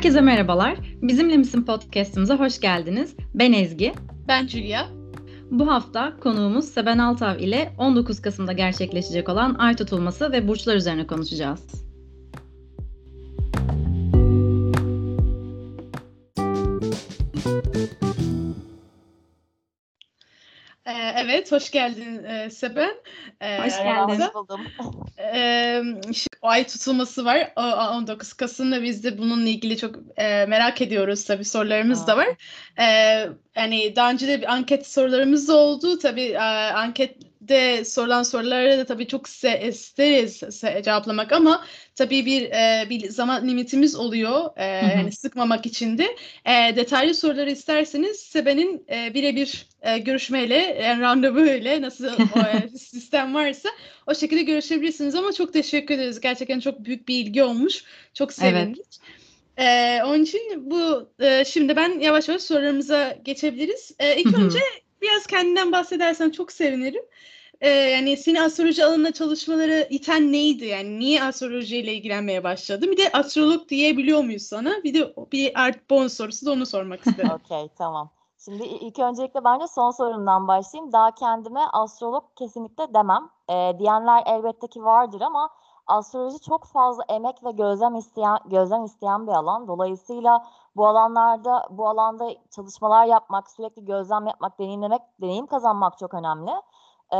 Herkese merhabalar. Bizimle misin podcast'ımıza hoş geldiniz. Ben Ezgi. Ben Julia. Bu hafta konuğumuz Seben Altav ile 19 Kasım'da gerçekleşecek olan ay tutulması ve burçlar üzerine konuşacağız. Ee, evet, hoş geldin e, Seben. Ee, hoş geldin. Hoş buldum. Ee, ay tutulması var 19 Kasım'da biz de bununla ilgili çok e, merak ediyoruz tabii sorularımız Aa. da var. Ee, yani daha önce de bir anket sorularımız da oldu. Tabii e, ankette sorulan sorulara da tabii çok isteriz cevaplamak ama tabii bir e, bir zaman limitimiz oluyor. E, yani sıkmamak için de. E, detaylı soruları isterseniz Seben'in e, birebir e, görüşmeyle, yani randevu ile nasıl o, e, sistem varsa o şekilde görüşebilirsiniz ama çok teşekkür ederiz. Gerçekten çok büyük bir ilgi olmuş. Çok sevindik. Evet. Ee, onun için bu e, şimdi ben yavaş yavaş sorularımıza geçebiliriz. Ee, ilk önce biraz kendinden bahsedersen çok sevinirim. Ee, yani seni astroloji alanında çalışmaları iten neydi? Yani niye astrolojiyle ilgilenmeye başladın? Bir de astrolog diyebiliyor muyuz sana? Bir de bir art bonus sorusu da onu sormak istedim. Okey tamam. Şimdi ilk öncelikle bence son sorundan başlayayım. Daha kendime astrolog kesinlikle demem. E, diyenler elbette ki vardır ama astroloji çok fazla emek ve gözlem isteyen gözlem isteyen bir alan. Dolayısıyla bu alanlarda bu alanda çalışmalar yapmak, sürekli gözlem yapmak, deneyimlemek, deneyim kazanmak çok önemli. Ee,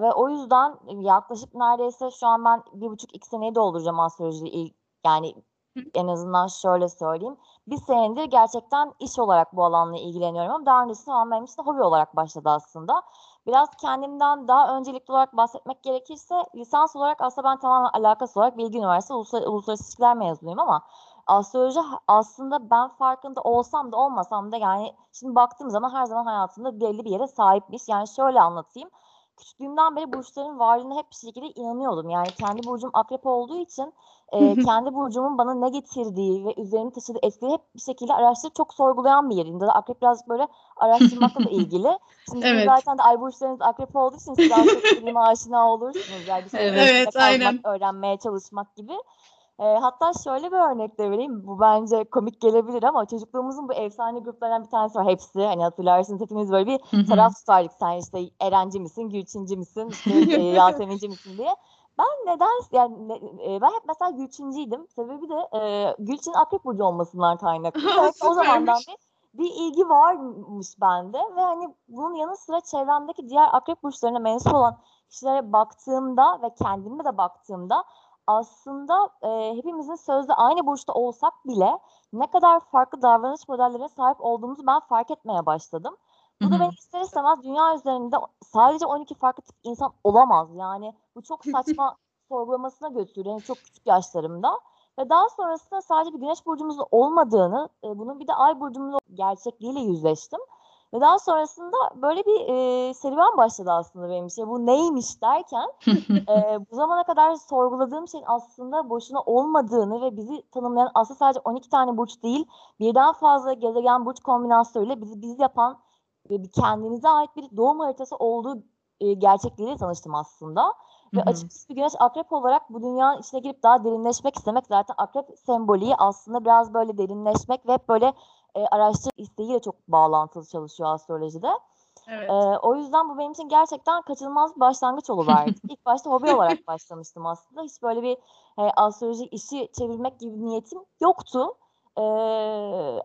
ve o yüzden yaklaşık neredeyse şu an ben bir buçuk iki seneyi dolduracağım astroloji ilk yani en azından şöyle söyleyeyim. Bir senedir gerçekten iş olarak bu alanla ilgileniyorum ama daha öncesinde tamamen benim için hobi olarak başladı aslında. Biraz kendimden daha öncelikli olarak bahsetmek gerekirse lisans olarak aslında ben tamamen alakası olarak Bilgi Üniversitesi Uluslararası, Uluslararası İlişkiler mezunuyum ama astroloji aslında ben farkında olsam da olmasam da yani şimdi baktığım zaman her zaman hayatımda belli bir yere sahipmiş. Yani şöyle anlatayım küçüklüğümden beri burçların varlığına hep bir şekilde inanıyordum. Yani kendi burcum akrep olduğu için e, kendi burcumun bana ne getirdiği ve üzerimi taşıdığı etkileri hep bir şekilde araştırıp çok sorgulayan bir yerim. Da akrep birazcık böyle araştırmakla da ilgili. Şimdi evet. zaten de ay burçlarınız akrep olduğu için siz daha çok bilime aşina olursunuz. Yani bir şey evet aynen. öğrenmeye çalışmak gibi. E, hatta şöyle bir örnek de vereyim. Bu bence komik gelebilir ama çocukluğumuzun bu efsane gruplarından bir tanesi var. Hepsi hani hatırlarsınız hepimiz böyle bir taraf tutardık. Sen işte Erenci misin, Gülçinci misin, işte, e, Yaseminci misin diye. Ben neden yani e, ben hep mesela Gülçinciydim. Sebebi de e, Gülçin Akrep Burcu olmasından kaynaklı. o zamandan bir bir ilgi varmış bende ve hani bunun yanı sıra çevremdeki diğer akrep burçlarına mensup olan kişilere baktığımda ve kendime de baktığımda aslında e, hepimizin sözde aynı burçta olsak bile ne kadar farklı davranış modellerine sahip olduğumuzu ben fark etmeye başladım. Bu da beni ister istemez dünya üzerinde sadece 12 farklı tip insan olamaz. Yani bu çok saçma sorgulamasına götürüyor. Yani çok küçük yaşlarımda. Ve daha sonrasında sadece bir güneş burcumuzda olmadığını, e, bunun bir de ay burcumuzda gerçekliğiyle yüzleştim. Ve daha sonrasında böyle bir e, serüven başladı aslında benim için. Bu neymiş derken e, bu zamana kadar sorguladığım şeyin aslında boşuna olmadığını ve bizi tanımlayan aslında sadece 12 tane burç değil birden fazla gezegen burç kombinasyonuyla bizi biz yapan ve bir kendinize ait bir doğum haritası olduğu e, gerçekliğiyle tanıştım aslında. Ve açıkçası bir güneş akrep olarak bu dünyanın içine girip daha derinleşmek istemek zaten akrep sembolü aslında biraz böyle derinleşmek ve böyle e, araştırma isteğiyle çok bağlantılı çalışıyor astrolojide. Evet. E, o yüzden bu benim için gerçekten kaçınılmaz bir başlangıç oluverdi. İlk başta hobi olarak başlamıştım aslında. Hiç böyle bir e, astroloji işi çevirmek gibi bir niyetim yoktu. E,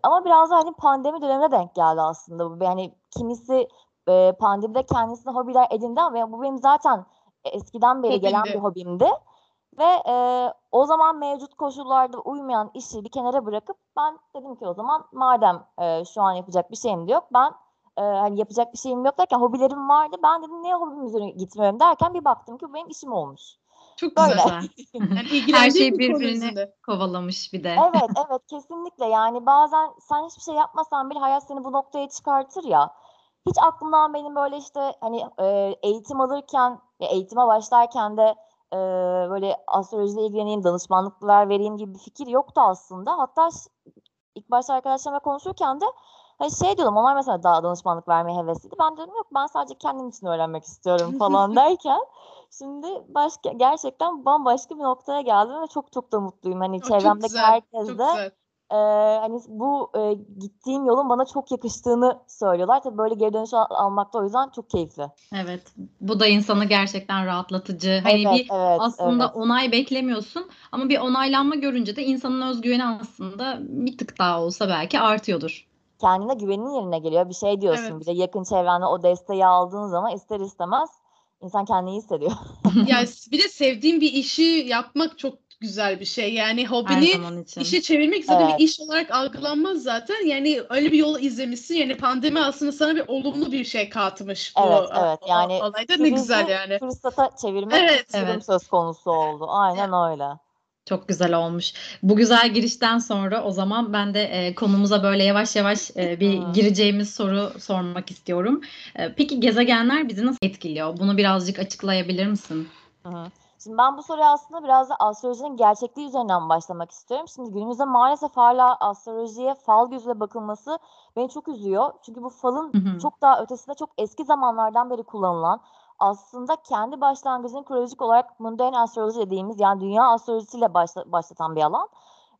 ama biraz da hani pandemi dönemine denk geldi aslında. Yani kimisi e, pandemide kendisine hobiler edindi ama bu benim zaten eskiden beri gelen bir hobimdi. Ve e, o zaman mevcut koşullarda uymayan işi bir kenara bırakıp ben dedim ki o zaman madem e, şu an yapacak bir şeyim de yok ben e, hani yapacak bir şeyim yok derken hobilerim vardı. Ben dedim niye hobim üzerine gitmiyorum derken bir baktım ki bu benim işim olmuş. Çok Böyle. güzel. yani Her şey birbirini kovalamış bir de. evet evet kesinlikle yani bazen sen hiçbir şey yapmasan bile hayat seni bu noktaya çıkartır ya. Hiç aklımdan benim böyle işte hani e, eğitim alırken eğitime başlarken de e, böyle astrolojiyle ilgileneyim, danışmanlıklar vereyim gibi bir fikir yoktu aslında. Hatta ilk başta arkadaşlarımla konuşurken de hani şey diyordum onlar mesela daha danışmanlık vermeye hevesliydi. Ben dedim yok ben sadece kendim için öğrenmek istiyorum falan derken şimdi başka gerçekten bambaşka bir noktaya geldim ve çok çok da mutluyum. Hani o çevremdeki herkes de Ee, hani bu e, gittiğim yolun bana çok yakıştığını söylüyorlar. Tabii böyle geri dönüş al- almak da o yüzden çok keyifli. Evet. Bu da insanı gerçekten rahatlatıcı. Hani Evet, bir evet, aslında evet. onay beklemiyorsun ama bir onaylanma görünce de insanın özgüveni aslında bir tık daha olsa belki artıyordur. Kendine güvenin yerine geliyor. Bir şey diyorsun. Evet. Bir de yakın çevrende o desteği aldığın zaman ister istemez insan kendini iyi hissediyor. Ya bir de sevdiğin bir işi yapmak çok güzel bir şey. Yani hobini işe çevirmek zaten Evet. bir iş olarak algılanmaz zaten. Yani öyle bir yol izlemişsin. Yani pandemi aslında sana bir olumlu bir şey katmış bu Evet, evet. o- Yani olayda. Ne güzel yani. Fırsata çevirmek Evet, evet. söz konusu oldu. Aynen öyle. Çok güzel olmuş. Bu güzel girişten sonra o zaman ben de e, konumuza böyle yavaş yavaş e, bir gireceğimiz soru sormak istiyorum. E, peki gezegenler bizi nasıl etkiliyor? Bunu birazcık açıklayabilir misin? Hı. Şimdi ben bu soruya aslında biraz da astrolojinin gerçekliği üzerinden başlamak istiyorum. Şimdi günümüzde maalesef hala astrolojiye fal gözüyle bakılması beni çok üzüyor. Çünkü bu falın Hı hı. çok daha ötesinde çok eski zamanlardan beri kullanılan aslında kendi başlangıcını kronolojik olarak mundane astroloji dediğimiz yani dünya astrolojisiyle başla- başlatan bir alan.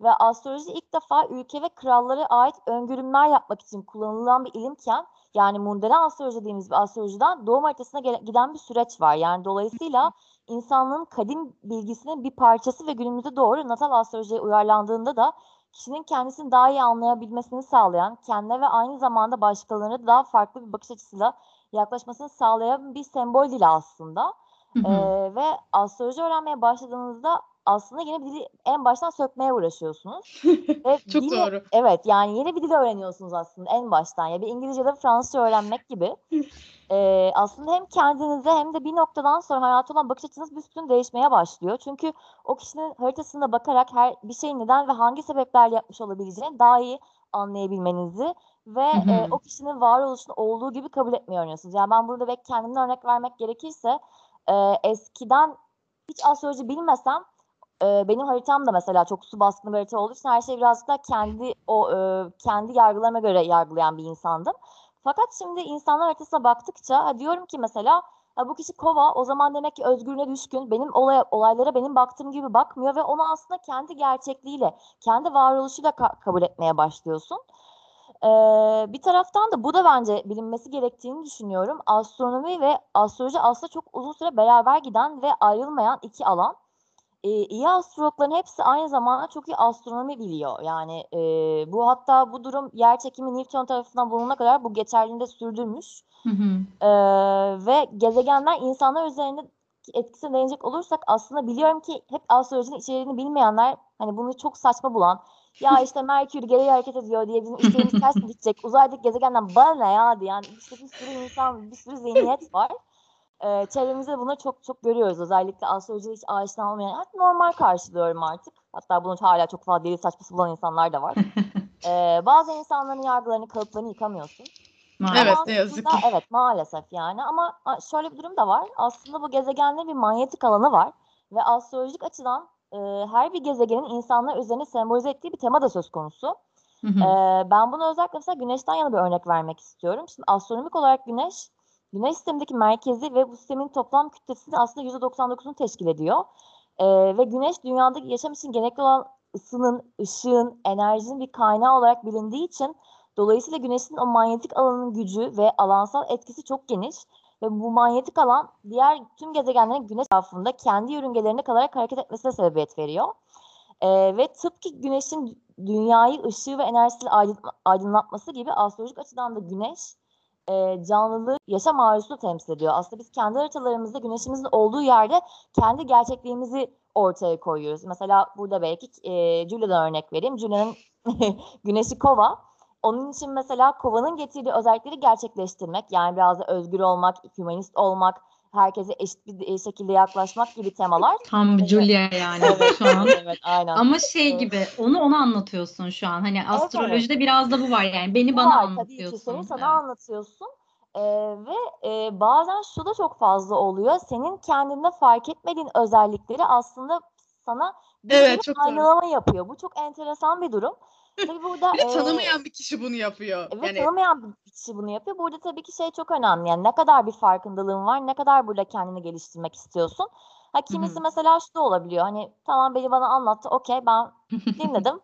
Ve astroloji ilk defa ülke ve krallara ait öngörümler yapmak için kullanılan bir ilimken yani mundane astroloji dediğimiz bir astrolojiden doğum haritasına giden bir süreç var. Yani dolayısıyla insanlığın kadim bilgisinin bir parçası ve günümüze doğru natal astrolojiye uyarlandığında da kişinin kendisini daha iyi anlayabilmesini sağlayan, kendine ve aynı zamanda başkalarına daha farklı bir bakış açısıyla yaklaşmasını sağlayan bir sembol dili aslında. Hı hı. Ee, ve astroloji öğrenmeye başladığınızda aslında yeni bir dili en baştan sökmeye uğraşıyorsunuz. Ve Çok dili- doğru. Evet yani yeni bir dil öğreniyorsunuz aslında en baştan. Ya bir İngilizce de Fransızca öğrenmek gibi. Ee, aslında hem kendinize hem de bir noktadan sonra hayata olan bakış açınız büsbütün değişmeye başlıyor. Çünkü o kişinin haritasına bakarak her bir şeyin neden ve hangi sebeplerle yapmış olabileceğini daha iyi anlayabilmenizi ve Hı hı. e, o kişinin varoluşunu olduğu gibi kabul etmeyi öğreniyorsunuz. Yani ben burada belki kendimden örnek vermek gerekirse e, eskiden hiç astroloji bilmesem e, benim haritam da mesela çok su baskını bir harita olduğu için her şeyi birazcık daha kendi o e, kendi yargılarıma göre yargılayan bir insandım. Fakat şimdi insanlar haritasına baktıkça diyorum ki mesela ha, bu kişi kova o zaman demek ki özgürlüğüne düşkün benim olay, olaylara benim baktığım gibi bakmıyor ve onu aslında kendi gerçekliğiyle kendi varoluşuyla ka- kabul etmeye başlıyorsun. Ee, bir taraftan da bu da bence bilinmesi gerektiğini düşünüyorum. Astronomi ve astroloji aslında çok uzun süre beraber giden ve ayrılmayan iki alan. Ee, iyi astrologların hepsi aynı zamanda çok iyi astronomi biliyor. Yani e, bu hatta bu durum yer çekimi Newton tarafından bulunana kadar bu geçerliliğini de sürdürmüş. Hı hı. Ee, ve gezegenler insanlar üzerinde etkisine değinecek olursak aslında biliyorum ki hep astrolojinin içeriğini bilmeyenler hani bunu çok saçma bulan ya işte Merkür geriye hareket ediyor diye bizim işlerimiz ters mi gidecek uzaydaki gezegenden bana ne ya diyen işte bir sürü insan bir sürü zihniyet var. Ee, çevremizde bunu çok çok görüyoruz özellikle astrolojiye hiç aşina olmayan normal karşılıyorum artık hatta bunu hala çok fazla deli saçması bulan insanlar da var. Ee, bazı insanların yargılarını kalıplarını yıkamıyorsun. Maalesef. Evet, ne yazık ki. Evet maalesef yani ama şöyle bir durum da var. Aslında bu gezegenlerin bir manyetik alanı var ve astrolojik açıdan e, her bir gezegenin insanlar üzerine sembolize ettiği bir tema da söz konusu. Hı hı. E, ben bunu özellikle mesela Güneş'ten yana bir örnek vermek istiyorum. Şimdi astronomik olarak Güneş, Güneş sistemindeki merkezi ve bu sistemin toplam kütlesinin aslında %99'unu teşkil ediyor. E, ve Güneş dünyadaki yaşam için gerekli olan ısının, ışığın, enerjinin bir kaynağı olarak bilindiği için Dolayısıyla Güneş'in o manyetik alanın gücü ve alansal etkisi çok geniş ve bu manyetik alan diğer tüm gezegenlerin Güneş etrafında kendi yörüngelerinde kalarak hareket etmesine sebebiyet veriyor. Ee, ve tıpkı Güneş'in dünyayı ışığı ve enerjisiyle aydın- aydınlatması gibi astrolojik açıdan da Güneş e, canlılığı, yaşam arzusunu temsil ediyor. Aslında biz kendi haritalarımızda Güneş'imizin olduğu yerde kendi gerçekliğimizi ortaya koyuyoruz. Mesela burada belki e, Julia'dan örnek vereyim. Julia'nın Güneşi Kova. Onun için mesela kovanın getirdiği özellikleri gerçekleştirmek, yani biraz da özgür olmak, hümanist olmak, herkese eşit bir şekilde yaklaşmak gibi temalar. Tam Evet. Julia yani Evet, şu an. evet, aynen. Ama şey Evet. gibi onu ona anlatıyorsun şu an. Hani astrolojide biraz da bu var yani. Beni Bu bana var tabii ki anlatıyorsun. seni sana Evet. anlatıyorsun. Ee, ve e, bazen şu da çok fazla oluyor. Senin kendinde fark etmediğin özellikleri aslında sana bir Evet, evet, çok doğru. aynalama yapıyor. Bu çok enteresan bir durum. Tabii burada Bir de e, tanımayan bir kişi bunu yapıyor. ve Yani tanımayan bir kişi bunu yapıyor. Burada tabii ki şey çok önemli. Yani ne kadar bir farkındalığın var, ne kadar burada kendini geliştirmek istiyorsun. Ha kimisi hı. mesela şu da olabiliyor. Hani tamam beni bana anlattı. Okey ben dinledim.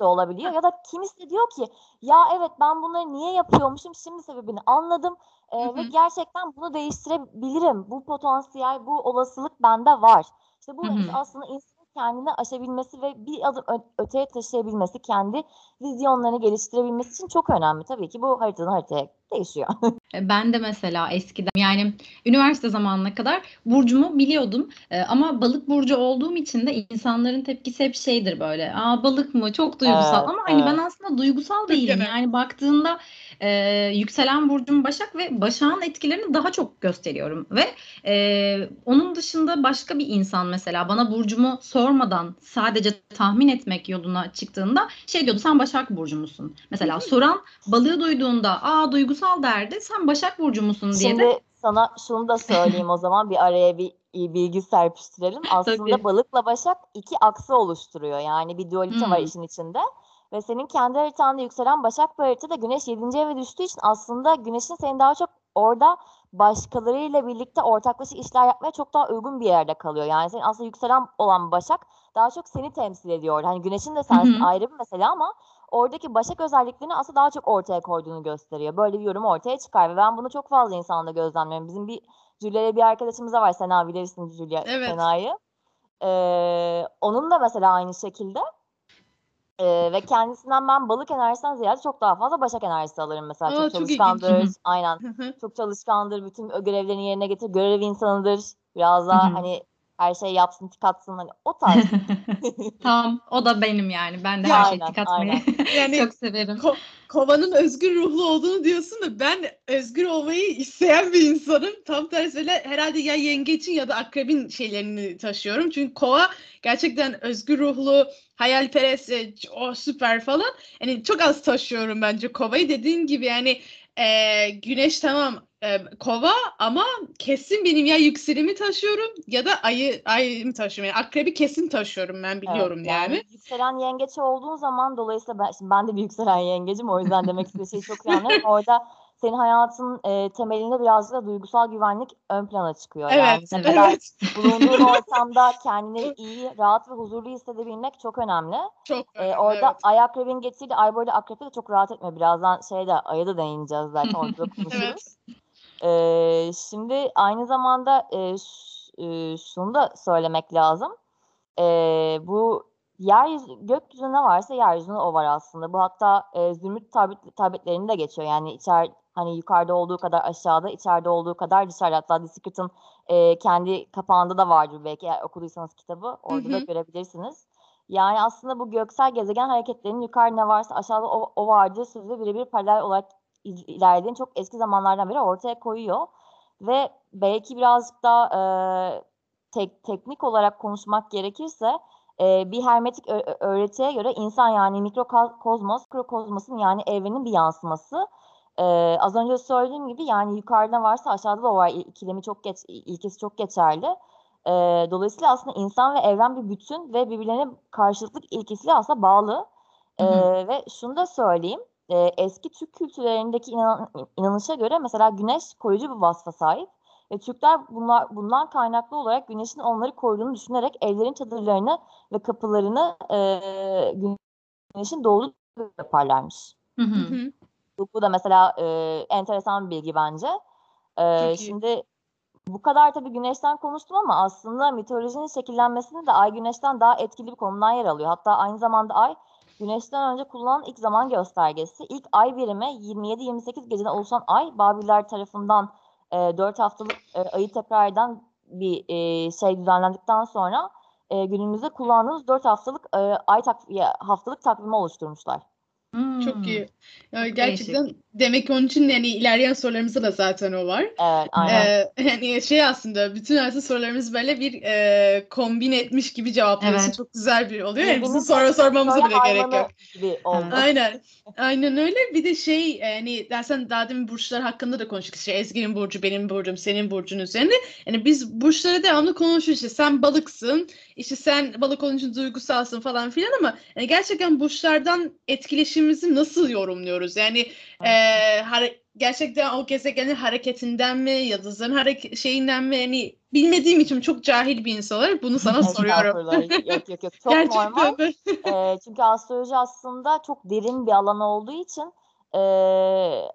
de olabiliyor. Ya da kimisi de diyor ki ya evet ben bunları niye yapıyormuşum şimdi sebebini anladım e, Hı ve gerçekten bunu değiştirebilirim. Bu potansiyel, bu olasılık bende var. İşte bu aslında insanın kendini aşabilmesi ve bir adım öteye taşıyabilmesi, kendi vizyonlarını geliştirebilmesi için çok önemli. Tabii ki bu haritadan haritaya değişiyor. E, Ben de mesela eskiden yani üniversite zamanına kadar burcumu biliyordum. E, ama balık burcu olduğum için de insanların tepkisi hep şeydir böyle. Aa balık mı? Çok duygusal. Evet, Ama hani ben evet. aslında duygusal değilim. Yani baktığında e, yükselen burcum Başak ve Başak'ın etkilerini daha çok gösteriyorum ve e, onun dışında başka bir insan mesela bana burcumu sormadan sadece tahmin etmek yoluna çıktığında şey diyordu sen Başak burcu musun? Mesela soran balığı duyduğunda aa duygusal derdi sen Başak burcu musun diye de Şimdi sana şunu da söyleyeyim o zaman bir araya bir iyi bilgi serpiştirelim. Aslında Tabii. balıkla başak iki aksı oluşturuyor. Yani bir dualite var Hmm. işin içinde. Ve senin kendi haritanda yükselen başak bir haritada güneş 7. eve düştüğü için aslında güneşin senin daha çok orada başkalarıyla birlikte ortaklaşa işler yapmaya çok daha uygun bir yerde kalıyor. Yani senin aslında yükselen olan başak daha çok seni temsil ediyor. Hani güneşin de sensin hı. ayrı bir mesele ama oradaki başak özelliklerini aslında daha çok ortaya koyduğunu gösteriyor. Böyle bir yorum ortaya çıkar ve ben bunu çok fazla insanda gözlemliyorum. Bizim bir Julia'ya bir arkadaşımız da var. Sena bilirsin Julia Evet. Sena'yı. Ee, onun da mesela aynı şekilde. Ee, ve kendisinden ben balık enerjisinden ziyade çok daha fazla başak enerjisi alırım mesela. Aa, çok çok ilginç. çalışkandır. Hı. Aynen. Çok çalışkandır. Bütün görevlerini yerine getirir. Görev insanıdır. Biraz daha hani her şey yapsın, tik atsın. Hani o tarz. Tamam, o da benim yani. Ben de her şeyi tik atmayı Yani çok severim. Ko- kovanın özgür ruhlu olduğunu diyorsun da ben özgür olmayı isteyen bir insanım. Tam tersi öyle herhalde ya yengecin ya da akrebin şeylerini taşıyorum. Çünkü kova gerçekten özgür ruhlu, hayalperest, e, o süper falan. Yani çok az taşıyorum bence kovayı. Dediğin gibi yani e, güneş tamam e, kova ama kesin benim ya yükselimi taşıyorum ya da ayı ayımı taşıyorum. Yani akrebi kesin taşıyorum ben biliyorum Evet, yani. Yükselen yengeç olduğun zaman dolayısıyla ben, şimdi ben de bir yükselen yengecim o yüzden demek istediği şeyi çok anlıyorum. Orada senin hayatın e, temelinde birazcık da duygusal güvenlik ön plana çıkıyor. Yani Evet, ne evet. evet. bulunduğun ortamda kendini iyi, rahat ve huzurlu hissedebilmek çok önemli. Çok Ee, önemli, orada evet. ay akrabin getirdi. Ay böyle akrepte de çok rahat etmiyor. Birazdan şeyde aya da değineceğiz zaten orada da konuşuruz. Ee, şimdi aynı zamanda e, e, şunu da söylemek lazım. Ee, bu yeryüzü, gökyüzünde ne varsa yeryüzünde o var aslında. Bu hatta e, zümrüt tablet, tabletlerinde de geçiyor. Yani içer hani yukarıda olduğu kadar aşağıda, içeride olduğu kadar dışarıda. Hatta Secret'ın e, kendi kapağında da vardır belki eğer okuduysanız kitabı. Orada da hı. görebilirsiniz. Yani aslında bu göksel gezegen hareketlerinin yukarıda ne varsa aşağıda o, o vardır sözü birebir paralel olarak ilerlediğini çok eski zamanlardan beri ortaya koyuyor. Ve belki birazcık daha e, tek, teknik olarak konuşmak gerekirse e, bir hermetik öğretiye göre insan yani mikrokozmos, mikrokozmosun yani evrenin bir yansıması. E, az önce söylediğim gibi yani yukarıda varsa aşağıda da var ikilemi çok geç, ilkesi çok geçerli. E, dolayısıyla aslında insan ve evren bir bütün ve birbirlerine karşılıklık ilkesiyle aslında bağlı. E, Hı ve şunu da söyleyeyim. E, eski Türk kültürlerindeki inan- inanışa göre mesela güneş koruyucu bir vasfa sahip. Ve Türkler bunlar, bundan kaynaklı olarak güneşin onları koruduğunu düşünerek evlerin çadırlarını ve kapılarını e, güneşin doğduğu yaparlarmış. Hı Hı. Bu, bu da mesela e, enteresan bir bilgi bence. E, şimdi bu kadar tabii güneşten konuştum ama aslında mitolojinin şekillenmesinde de ay güneşten daha etkili bir konumdan yer alıyor. Hatta aynı zamanda ay güneşten önce kullanılan ilk zaman göstergesi. İlk ay birimi 27-28 geceden oluşan ay Babiller tarafından e, 4 haftalık e, ayı tekrar eden bir e, şey düzenlendikten sonra e, günümüzde kullandığımız 4 haftalık e, ay tak- haftalık takvimi oluşturmuşlar. Çok Hmm. iyi. Ya Çok gerçekten demek ki onun için yani ilerleyen sorularımızda da zaten o var. Evet, aynen. Ee, yani şey aslında bütün aslında sorularımız böyle bir e, kombin etmiş gibi cevaplıyorsun. Evet. Çok güzel bir oluyor. Yani bizim soru sormamıza bile gerek yok. Aynen. Aynen öyle. Bir de şey yani dersen daha demin burçlar hakkında da konuştuk. İşte Ezgi'nin burcu, benim burcum, senin burcun üzerinde. Yani biz burçlara devamlı konuşuyoruz. İşte sen balıksın, işte sen balık olunca duygusalsın falan filan ama yani gerçekten burçlardan etkileşimimizi nasıl yorumluyoruz? Yani e, hare- gerçekten o gezegenin hareketinden mi, yıldızların hareket şeyinden mi hani bilmediğim için çok cahil bir insan olarak bunu sana soruyorum. Yok yok yok. Çok Gerçekten normal. Ee, çünkü astroloji aslında çok derin bir alan olduğu için e,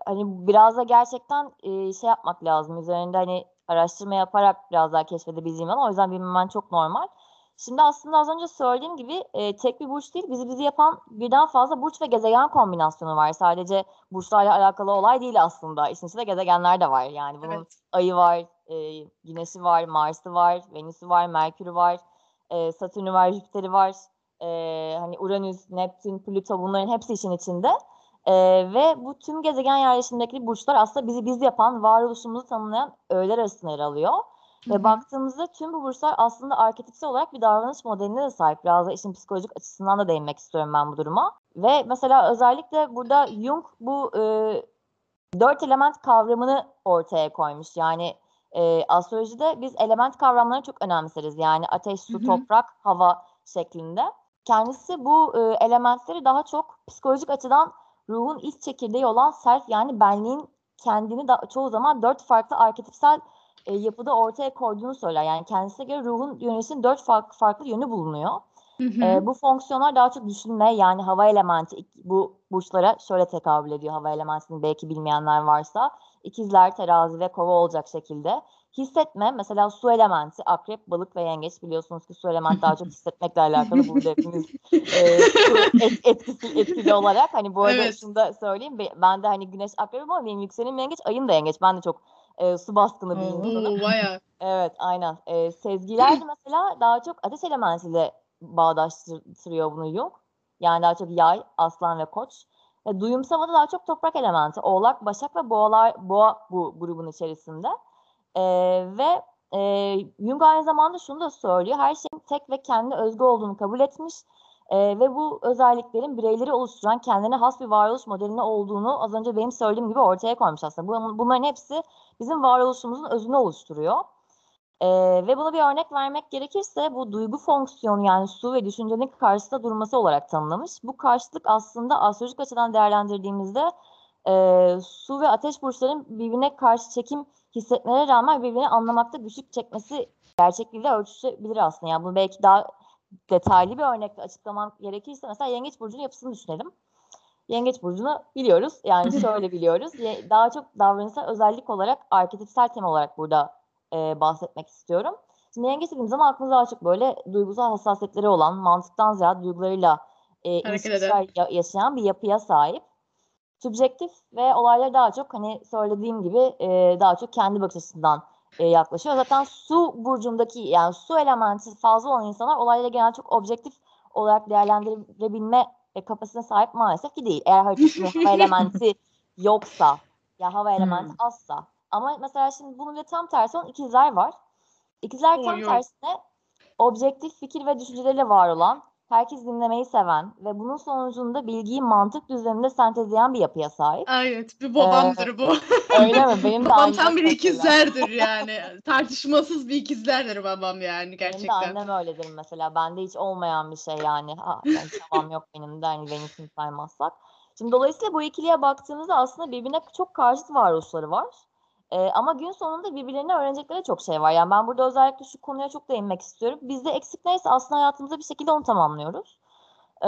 hani biraz da gerçekten e, şey yapmak lazım. Üzerinde hani araştırma yaparak biraz daha keşfedebileceğim ama o yüzden bilmemen çok normal. Şimdi aslında az önce söylediğim gibi e, tek bir burç değil, bizi bizi yapan birden fazla burç ve gezegen kombinasyonu var. Sadece burçlarla alakalı olay değil aslında. İşin içinde gezegenler de var. Yani bunun Evet. ayı var, e, güneşi var, Mars'ı var, Venüs'ü var, Merkür'ü var, e, Satürn'ü var, Jüpiter'i var. E, hani Uranüs, Neptün, Plüto bunların hepsi işin içinde. E, ve bu tüm gezegen yerleşimindeki burçlar aslında bizi biz yapan, varoluşumuzu tanımlayan öğeler arasında yer alıyor. Ve baktığımızda tüm bu burçlar aslında arketipsel olarak bir davranış modeline de sahip. Biraz da işin psikolojik açısından da değinmek istiyorum ben bu duruma. Ve mesela özellikle burada Jung bu e, dört element kavramını ortaya koymuş. Yani e, astrolojide biz element kavramlarını çok önemseriz. Yani ateş, su, Hı hı. toprak, hava şeklinde. Kendisi bu e, elementleri daha çok psikolojik açıdan ruhun iç çekirdeği olan self yani benliğin kendini da çoğu zaman dört farklı arketipsel e, yapıda ortaya koyduğunu söyler. Yani kendisine göre ruhun yönetinin dört farklı farklı yönü bulunuyor. Hı hı. E, bu fonksiyonlar daha çok düşünme yani hava elementi bu burçlara şöyle tekabül ediyor hava elementini belki bilmeyenler varsa. İkizler, terazi ve kova olacak şekilde. Hissetme mesela su elementi, akrep, balık ve yengeç biliyorsunuz ki su elementi daha çok hissetmekle alakalı burada hepimiz e, et- etkisi, etkili olarak. Hani bu arada Evet. şunu da söyleyeyim be- ben de hani güneş akrepim ama benim yükselenim yengeç, ayım da yengeç. Ben de çok e, su baskını. Oo, bayağı. Evet, aynen. Ee, sezgiler de mesela daha çok ateş elementiyle bağdaştırıyor bunu Jung. Yani daha çok yay, aslan ve koç. Ve duyumsal da daha çok toprak elementi. Oğlak, başak ve boğalar, boğa bu grubun içerisinde. Ee, ve e, Jung aynı zamanda şunu da söylüyor. Her şeyin tek ve kendi özgü olduğunu kabul etmiş. Ee, ve bu özelliklerin bireyleri oluşturan kendine has bir varoluş modeline olduğunu az önce benim söylediğim gibi ortaya koymuş aslında. Bu- Bunların hepsi bizim varoluşumuzun özünü oluşturuyor. Ee, ve buna bir örnek vermek gerekirse bu duygu fonksiyonu yani su ve düşüncenin karşısında durması olarak tanımlamış. Bu karşıtlık aslında astrolojik açıdan değerlendirdiğimizde e, su ve ateş burçların birbirine karşı çekim hissetmelerine rağmen birbirini anlamakta güçlük çekmesi gerçekliğiyle ölçüşebilir aslında. Yani bunu belki daha detaylı bir örnekle açıklamam gerekirse mesela Yengeç Burcu'nun yapısını düşünelim. Yengeç Burcu'nu biliyoruz. Yani şöyle biliyoruz. Daha çok davranışsal özellik olarak, arketipsel tema olarak burada e, bahsetmek istiyorum. Şimdi yengeç dediğimiz zaman aklımıza daha çok böyle duygusal hassasiyetleri olan, mantıktan ziyade duygularıyla e, ilişkiler ya- yaşayan bir yapıya sahip. Subjektif ve olaylara daha çok hani söylediğim gibi e, daha çok kendi bakış açısından e, yaklaşıyor. Zaten su burcundaki yani su elementi fazla olan insanlar olayları genel çok objektif olarak değerlendirebilme e, kapasitesine sahip maalesef ki değil. Eğer haritasında hava elementi yoksa ya hava elementi Hmm. azsa. Ama mesela şimdi bunun de tam tersi olan ikizler var. İkizler tam oy. tersine objektif fikir ve düşünceleriyle var olan, herkes dinlemeyi seven ve bunun sonucunda bilgiyi mantık düzeninde sentezleyen bir yapıya sahip. Evet, bir babamdır bu. Öyle mi? Benim de Babam tam bir ikizlerdir yani. Tartışmasız bir ikizlerdir babam yani Benim de gerçekten. annem öyledir mesela. Bende hiç olmayan bir şey yani. Ha, yani tamam yok benim de hani Venüs'ünü saymazsak. Şimdi dolayısıyla bu ikiliye baktığımızda aslında birbirine çok karşıt varoluşları var. Ee, ama gün sonunda birbirlerine öğrenecekleri çok şey var. Yani ben burada özellikle şu konuya çok değinmek istiyorum. Bizde eksik neyse aslında hayatımızda bir şekilde onu tamamlıyoruz. Ee,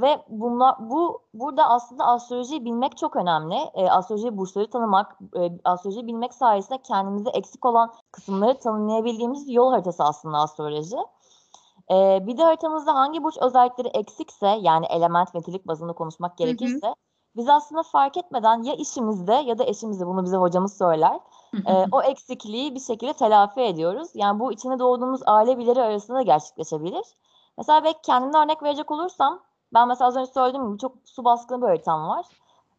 ve bunla, bu burada aslında astrolojiyi bilmek çok önemli. Ee, astroloji burçları tanımak, e, astrolojiyi bilmek sayesinde kendimizde eksik olan kısımları tanımlayabildiğimiz yol haritası aslında astroloji. Ee, bir de haritamızda hangi burç özellikleri eksikse yani element ve nitelik bazında konuşmak gerekirse biz aslında fark etmeden ya işimizde ya da eşimizde bunu bize hocamız söyler. e, o eksikliği bir şekilde telafi ediyoruz. Yani bu içine doğduğumuz aile bireyleri arasında da gerçekleşebilir. Mesela belki kendimden örnek verecek olursam ben mesela az önce söylediğim gibi çok su baskını bir haritam var.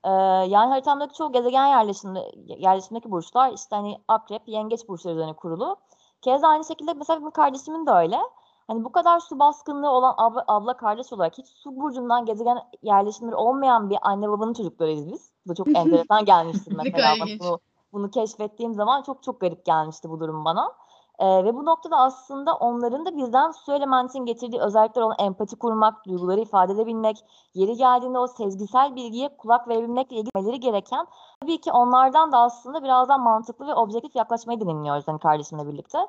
Ee, yani haritamdaki çoğu gezegen yerleşimde, yerleşimdeki burçlar işte hani akrep, yengeç burçları üzerine kurulu. Keza aynı şekilde mesela benim kardeşimin de öyle. Hani bu kadar su baskınlığı olan abla, abla kardeş olarak hiç su burcundan gezegen yerleşimleri olmayan bir anne babanın çocuklarıyız biz. Bu da çok enteresan gelmişti mesela. bunu, bunu keşfettiğim zaman çok çok garip gelmişti bu durum bana. Ee, ve bu noktada aslında onların da bizden su elementin getirdiği özellikler olan empati kurmak, duyguları ifade edebilmek, yeri geldiğinde o sezgisel bilgiye kulak verebilmekle ilgilenmeleri gereken tabii ki onlardan da aslında birazdan mantıklı ve objektif yaklaşmayı deneyimliyoruz hani kardeşimle birlikte.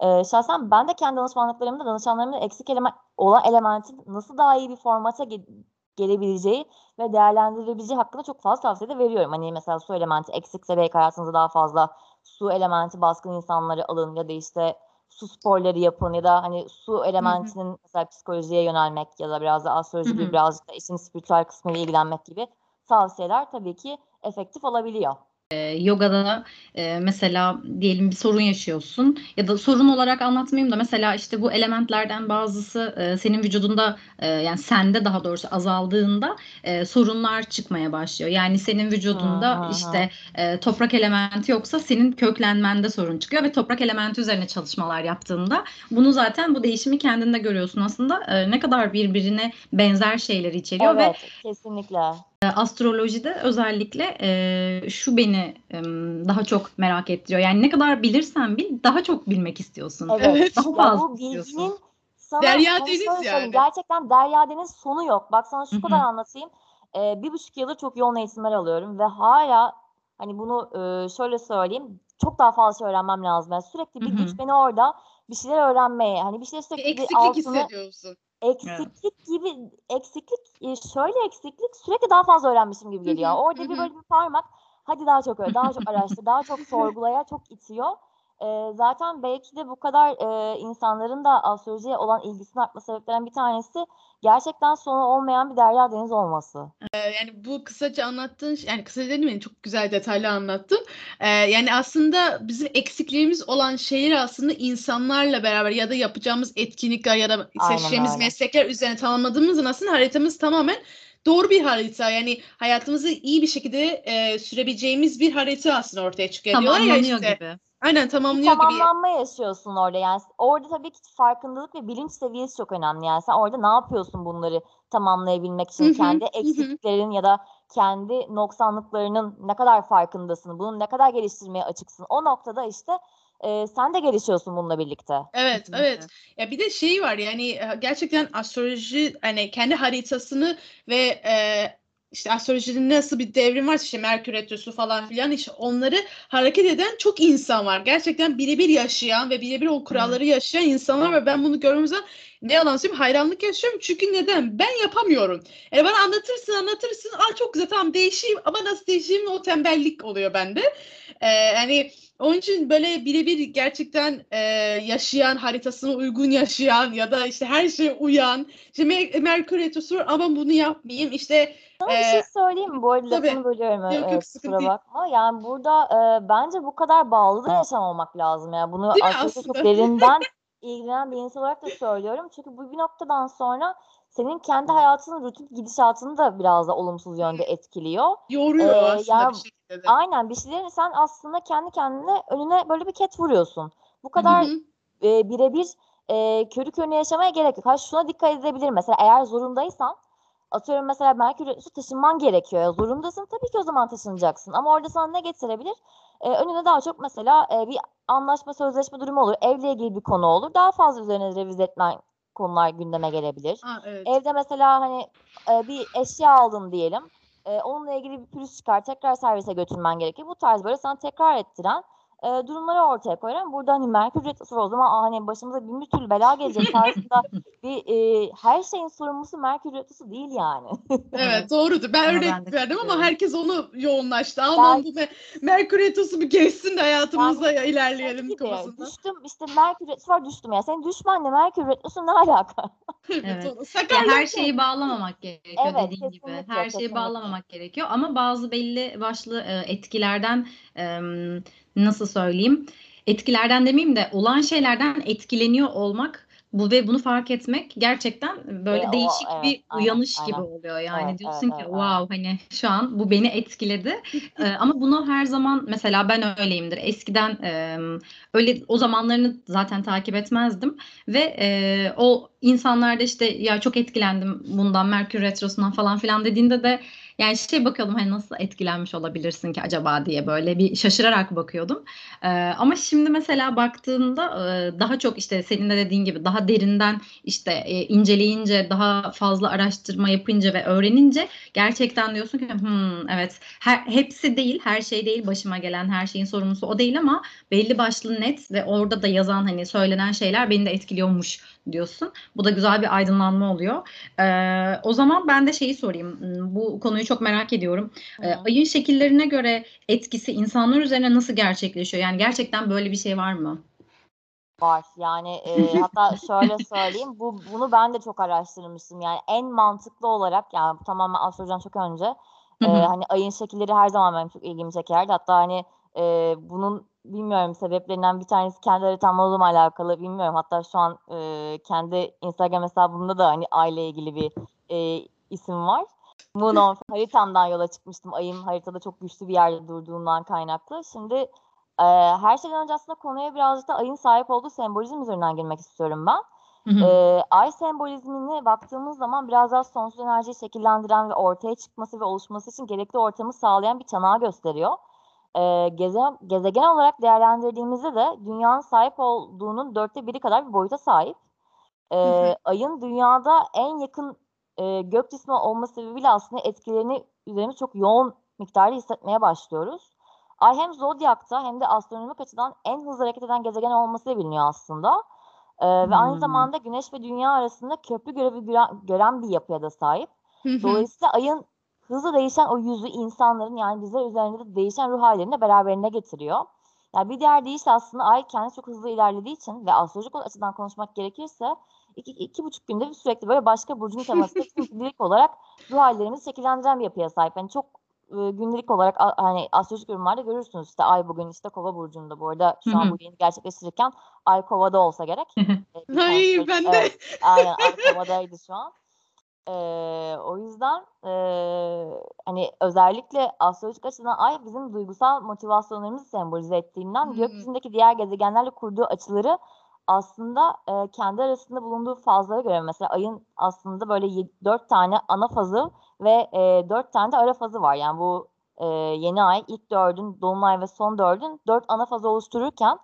Ee, şahsen ben de kendi danışmanlıklarımda danışanlarımda eksik element olan elementin nasıl daha iyi bir formata ge- gelebileceği ve değerlendirilebileceği hakkında çok fazla tavsiye de veriyorum. Hani mesela su elementi eksikse belki hayatınızda daha fazla su elementi baskın insanları alın ya da işte su sporları yapın ya da hani su elementinin mesela psikolojiye yönelmek ya da biraz da astroloji gibi birazcık da işin spiritüel kısmıyla ilgilenmek gibi tavsiyeler tabii ki efektif olabiliyor. E, yogada e, mesela diyelim bir sorun yaşıyorsun ya da sorun olarak anlatmayayım da mesela işte bu elementlerden bazısı e, senin vücudunda e, yani sende daha doğrusu azaldığında e, sorunlar çıkmaya başlıyor. Yani senin vücudunda hı. işte e, toprak elementi yoksa senin köklenmende sorun çıkıyor ve toprak elementi üzerine çalışmalar yaptığında bunu zaten bu değişimi kendinde görüyorsun aslında e, ne kadar birbirine benzer şeyler içeriyor ve Evet, kesinlikle. E, Astrolojide özellikle e, şu beni e, daha çok merak ettiriyor. Yani ne kadar bilirsen bil daha çok bilmek istiyorsun. Evet. Daha Ya fazla bu istiyorsun. bilginin sana Derya hani deniz yani. Gerçekten derya deniz sonu yok. Bak sana şu Hı kadar anlatayım. Ee, bir buçuk yıldır çok yoğun eğitimler alıyorum ve hala hani bunu e, şöyle söyleyeyim çok daha fazla şey öğrenmem lazım. Yani sürekli bir Hı hı. güç beni orada bir şeyler öğrenmeye hani bir şeyler sürekli bir eksiklik altını hissediyorsun. Eksiklik gibi eksiklik e, şöyle eksiklik sürekli daha fazla öğrenmişim gibi geliyor. Orada bir böyle bir parmak hadi daha çok öğren, daha çok araştır, daha çok sorgulaya çok itiyor. E, zaten belki de bu kadar e, insanların da astrolojiye olan ilgisinin artma sebeplerinden bir tanesi gerçekten sonu olmayan bir derya deniz olması. Yani bu kısaca anlattığın, yani kısaca dedim ya çok güzel detaylı anlattın. Ee, yani aslında bizim eksikliğimiz olan şeyleri aslında insanlarla beraber ya da yapacağımız etkinlikler ya da Aynen seçeceğimiz öyle. meslekler üzerine tamamladığımız zaman aslında haritamız tamamen doğru bir harita. Yani hayatımızı iyi bir şekilde e, sürebileceğimiz bir harita aslında ortaya çıkıyor. Tamamlanıyor işte. gibi. Aynen Bir tamamlıyor gibi. tamamlanma yaşıyorsun orada yani orada tabii ki farkındalık ve bilinç seviyesi çok önemli yani sen orada ne yapıyorsun bunları tamamlayabilmek için hı, kendi hı hı. eksikliklerin ya da kendi noksanlıklarının ne kadar farkındasın bunu ne kadar geliştirmeye açıksın o noktada işte e, sen de gelişiyorsun bununla birlikte. Evet, Kesinlikle. evet. Ya bir de şey var yani e, gerçekten astroloji hani kendi haritasını ve e, işte astrolojinin nasıl bir devrim varsa işte Merkür Retrosu falan filan işte onları hareket eden çok insan var. Gerçekten birebir yaşayan ve birebir o kuralları yaşayan insanlar ve ben bunu gördüğüm zaman ne yalan söyleyeyim hayranlık yaşıyorum. Çünkü neden? Ben yapamıyorum. Yani bana anlatırsın anlatırsın. Aa çok güzel tamam değişeyim ama nasıl değişeyim o tembellik oluyor bende. Ee, yani onun için böyle birebir gerçekten e, yaşayan, haritasına uygun yaşayan ya da işte her şeye uyan. İşte Mer- Merkür Retrosu ama bunu yapmayayım. İşte Sana bir Ee, şey söyleyeyim mi? Bu arada tabii. lafını bölüyorum. Yok, e, yok, kusura değil. bakma. Yani burada e, bence bu kadar bağlı da yaşamamak lazım. Yani bunu aslında çok derinden ilgilenen bir insan olarak da söylüyorum. Çünkü bu bir noktadan sonra senin kendi hayatının rutin gidişatını da biraz da olumsuz yönde etkiliyor. yoruyor Ee, aslında ya- bir şekilde de. Aynen bir şeylerin sen aslında kendi kendine önüne böyle bir ket vuruyorsun. Bu kadar e, birebir e, körü körüne yaşamaya gerek yok. Ha şuna dikkat edebilir mesela eğer zorundaysan atıyorum mesela Merkür Retrosu taşınman gerekiyor. Ya zorundasın tabii ki o zaman taşınacaksın. Ama orada sana ne getirebilir? E, önüne daha çok mesela e, bir anlaşma sözleşme durumu olur. Evle ilgili bir konu olur. Daha fazla üzerine revize etmen konular gündeme gelebilir. Ha, evet. Evde mesela hani e, bir eşya aldın diyelim. E, onunla ilgili bir pürüz çıkar. Tekrar servise götürmen gerekir. Bu tarz böyle sana tekrar ettiren e, durumları ortaya koyarım. Burada hani Merkür Retrosu o zaman aa, hani başımıza bin bir türlü bela gelecek tarzında bir e, her şeyin sorumlusu Merkür Retrosu değil yani. Evet doğrudur. Ben Ama örnek ben verdim ama herkes onu yoğunlaştı. Aman bu me- Merkür Retrosu bir geçsin de hayatımızda ilerleyelim Gibi, konusunda. düştüm işte Merkür Retrosu var düştüm ya. Senin düşmanla Merkür Retrosu ne alaka? Evet. Ya her şeyi bağlamamak gerekiyor Evet, dediğin gibi. kesinlikle, Her şeyi kesinlikle. bağlamamak gerekiyor ama bazı belli başlı e, etkilerden e, nasıl söyleyeyim? Etkilerden demeyeyim de olan şeylerden etkileniyor olmak bu ve bunu fark etmek gerçekten böyle E, o, değişik evet, bir aynen, uyanış gibi aynen. oluyor. Yani Evet, diyorsun evet, ki evet, wow hani şu an bu beni etkiledi. E, ama bunu her zaman mesela ben öyleyimdir. Eskiden e, öyle o zamanlarını zaten takip etmezdim. Ve e, o insanlarda işte ya çok etkilendim bundan Merkür Retrosu'ndan falan filan dediğinde de Yani şey bakalım hani nasıl etkilenmiş olabilirsin ki acaba diye böyle bir şaşırarak bakıyordum. Ee, ama şimdi mesela baktığımda e, daha çok işte senin de dediğin gibi daha derinden işte e, inceleyince daha fazla araştırma yapınca ve öğrenince gerçekten diyorsun ki hmm, evet her, hepsi değil her şey değil başıma gelen her şeyin sorumlusu o değil ama belli başlı net ve orada da yazan hani söylenen şeyler beni de etkiliyormuş diyorsun. Bu da güzel bir aydınlanma oluyor. Ee, o zaman ben de şeyi sorayım. Bu konuyu çok merak ediyorum. Ee, ayın şekillerine göre etkisi insanlar üzerine nasıl gerçekleşiyor? Yani gerçekten böyle bir şey var mı? Var. Yani e, hatta şöyle söyleyeyim. Bu bunu ben de çok araştırmıştım. Yani en mantıklı olarak yani tamamen astrolojiden çok önce e, hani ayın şekilleri her zaman benim çok ilgimi çekerdi. Hatta hani e, bunun bilmiyorum sebeplerinden bir tanesi kendi haritamla alakalı bilmiyorum. Hatta şu an e, kendi Instagram hesabımda da hani aile ilgili bir e, isim var. Moon haritamdan yola çıkmıştım. Ayım haritada çok güçlü bir yerde durduğundan kaynaklı. Şimdi e, her şeyden önce aslında konuya birazcık da ayın sahip olduğu sembolizm üzerinden girmek istiyorum ben. E, ay sembolizmine baktığımız zaman biraz daha sonsuz enerjiyi şekillendiren ve ortaya çıkması ve oluşması için gerekli ortamı sağlayan bir çanağı gösteriyor e, geze, gezegen olarak değerlendirdiğimizde de dünyanın sahip olduğunun dörtte biri kadar bir boyuta sahip. E, ayın dünyada en yakın e, gök cismi olması sebebiyle aslında etkilerini üzerimiz çok yoğun miktarda hissetmeye başlıyoruz. Ay hem zodyakta hem de astronomik açıdan en hızlı hareket eden gezegen olması biliniyor aslında. Ee, hmm. Ve aynı zamanda Güneş ve Dünya arasında köprü görevi gören, gören bir yapıya da sahip. Dolayısıyla ayın hızlı değişen o yüzü insanların yani bizler üzerinde de değişen ruh hallerini de beraberine getiriyor. Yani bir diğer deyişle aslında ay kendi çok hızlı ilerlediği için ve astrolojik açıdan konuşmak gerekirse iki, iki buçuk günde sürekli böyle başka burcun teması gündelik olarak ruh hallerimizi şekillendiren bir yapıya sahip. Yani çok e, gündelik olarak a, hani astrolojik yorumlarda görürsünüz işte ay bugün işte kova burcunda bu arada şu an bu yeni gerçekleştirirken ay kovada olsa gerek. e, Ay ben de. Evet, aynen ay kovadaydı şu an. Eee, o yüzden, eee, hani, özellikle astrolojik açıdan Ay bizim duygusal motivasyonlarımızı sembolize ettiğinden gökyüzündeki diğer gezegenlerle kurduğu açıları aslında, eee, kendi arasında bulunduğu fazlara göre mesela Ay'ın aslında böyle yed 4 tane ana fazı ve, 4 tane de ara fazı var. Yani bu, eee, yeni ay, ilk dördün, dolunay ve son dördün 4 ana fazı oluştururken,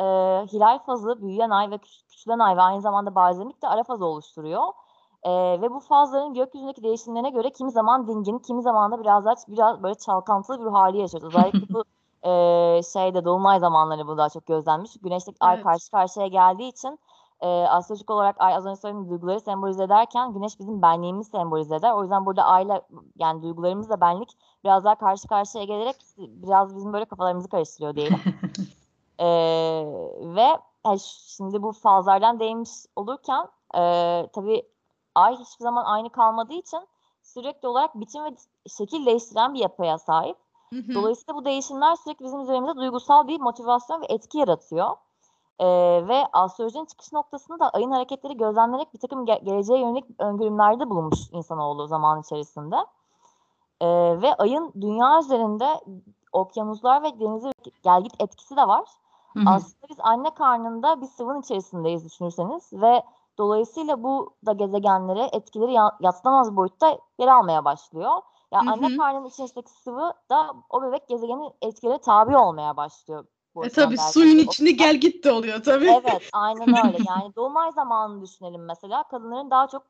eee, hilal fazı, büyüyen ay ve küç küçülen ay ve aynı zamanda bazenlik de ara fazı oluşturuyor. Eee, ve bu fazların gökyüzündeki değişimlerine göre kimi zaman dingin, kimi zaman da biraz daha biraz böyle çalkantılı bir hâli yaşıyoruz. Özellikle bu, eee, şeyde dolunay zamanları bu daha çok gözlenmiş. Güneşle ay Evet. karşı karşıya geldiği için, eee, astrolojik olarak ay az önce söylediğim duyguları sembolize ederken güneş bizim benliğimizi sembolize eder. O yüzden burada ayla yani duygularımızla benlik biraz daha karşı karşıya gelerek biraz bizim böyle kafalarımızı karıştırıyor diyelim. Eee, ve yani şimdi bu fazlardan değinmiş olurken, eee, tabii Ay hiçbir zaman aynı kalmadığı için sürekli olarak biçim ve şekil değiştiren bir yapıya sahip. Hı hı. Dolayısıyla bu değişimler sürekli bizim üzerimizde duygusal bir motivasyon ve etki yaratıyor. Ee, ve astrolojinin çıkış noktasında da ayın hareketleri gözlemlenerek bir takım ge- geleceğe yönelik öngörümlerde bulunmuş insanoğlu zaman içerisinde. Ee, ve ayın dünya üzerinde okyanuslar ve denize gelgit etkisi de var. Hı hı. Aslında biz anne karnında bir sıvının içerisindeyiz düşünürseniz ve Dolayısıyla bu da gezegenlere etkileri ya- yadsınamaz boyutta yer almaya başlıyor. Ya yani anne karnının içindeki sıvı da o bebek gezegenin etkileri tabi olmaya başlıyor. E tabii suyun içinde gel git de oluyor tabii. Evet aynen öyle. Yani dolunay zamanını düşünelim mesela. Kadınların daha çok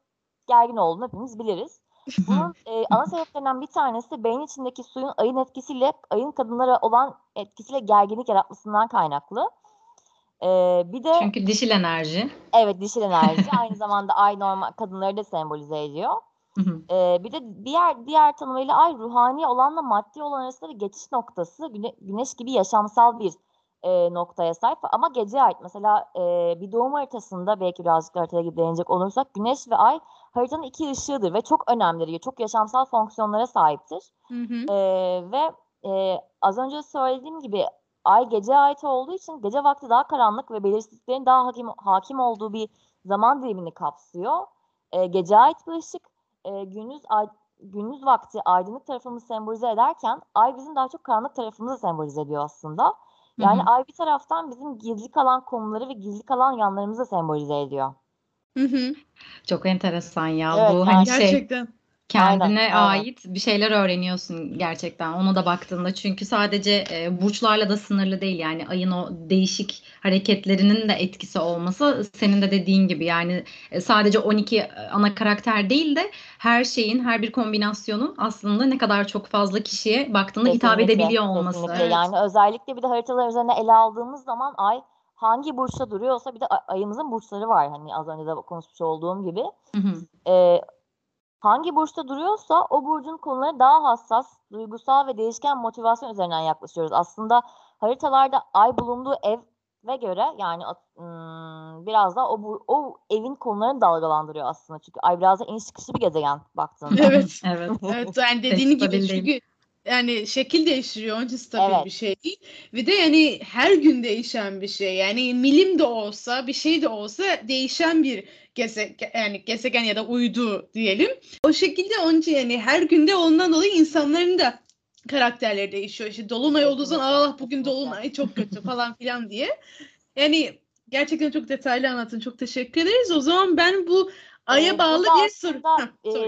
gergin olduğunu hepimiz biliriz. Bunun e, ana sebeplerinden bir tanesi beyin içindeki suyun ayın etkisiyle ayın kadınlara olan etkisiyle gerginlik yaratmasından kaynaklı. Ee, bir de Çünkü dişil enerji. evet dişil enerji aynı zamanda ay normal kadınları da sembolize ediyor. Ee, bir de diğer diğer tanımıyla ay ruhani olanla maddi olan arasında bir geçiş noktası güne- güneş gibi yaşamsal bir e, noktaya sahip ama gece ait mesela e, bir doğum haritasında belki birazcık haritaya değinecek olursak güneş ve ay haritanın iki ışığıdır ve çok önemlidir çok yaşamsal fonksiyonlara sahiptir Hı hı. Ee, ve e, az önce söylediğim gibi Ay gece ait olduğu için gece vakti daha karanlık ve belirsizliklerin daha hakim, hakim olduğu bir zaman dilimini kapsıyor. E, gece ait bir ışık e, gündüz ay, gündüz vakti aydınlık tarafımızı sembolize ederken ay bizim daha çok karanlık tarafımızı sembolize ediyor aslında. Yani hı hı. ay bir taraftan bizim gizli kalan konuları ve gizli kalan yanlarımızı sembolize ediyor. Hı hı. Çok enteresan ya Evet, bu yani hani şey Gerçekten. Kendine Aynen, aynen. ait bir şeyler öğreniyorsun gerçekten ona da baktığında. Çünkü sadece e, burçlarla da sınırlı değil yani ayın o değişik hareketlerinin de etkisi olması senin de dediğin gibi yani e, sadece 12 ana karakter değil de her şeyin her bir kombinasyonun aslında ne kadar çok fazla kişiye baktığında hitap Kesinlikle, edebiliyor olması. kesinlikle. Evet. Yani özellikle bir de haritalar üzerine ele aldığımız zaman ay hangi burçta duruyorsa bir de ayımızın burçları var. Hani az önce de konuşmuş olduğum gibi. Hı hı. Ee, hangi burçta duruyorsa o burcun konuları daha hassas, duygusal ve değişken motivasyon üzerinden yaklaşıyoruz. Aslında haritalarda ay bulunduğu eve göre yani ım, biraz da o, bu- o evin konularını dalgalandırıyor aslında. Çünkü ay biraz da iniş çıkışlı bir gezegen baktığında. Evet. Evet. Evet yani dediğin gibi çünkü yani şekil değiştiriyor. Onun için stabil Evet. bir şey değil. Ve de yani her gün değişen bir şey. Yani milim de olsa bir şey de olsa değişen bir gezegen yani gezegen ya da uydu diyelim. O şekilde onun için yani her günde ondan dolayı insanların da karakterleri değişiyor. İşte dolunay olduğu zaman Allah bugün dolunay çok kötü falan filan diye. Yani gerçekten çok detaylı anlatın. Çok teşekkür ederiz. O zaman ben bu aya Ee, bağlı bir soru. e,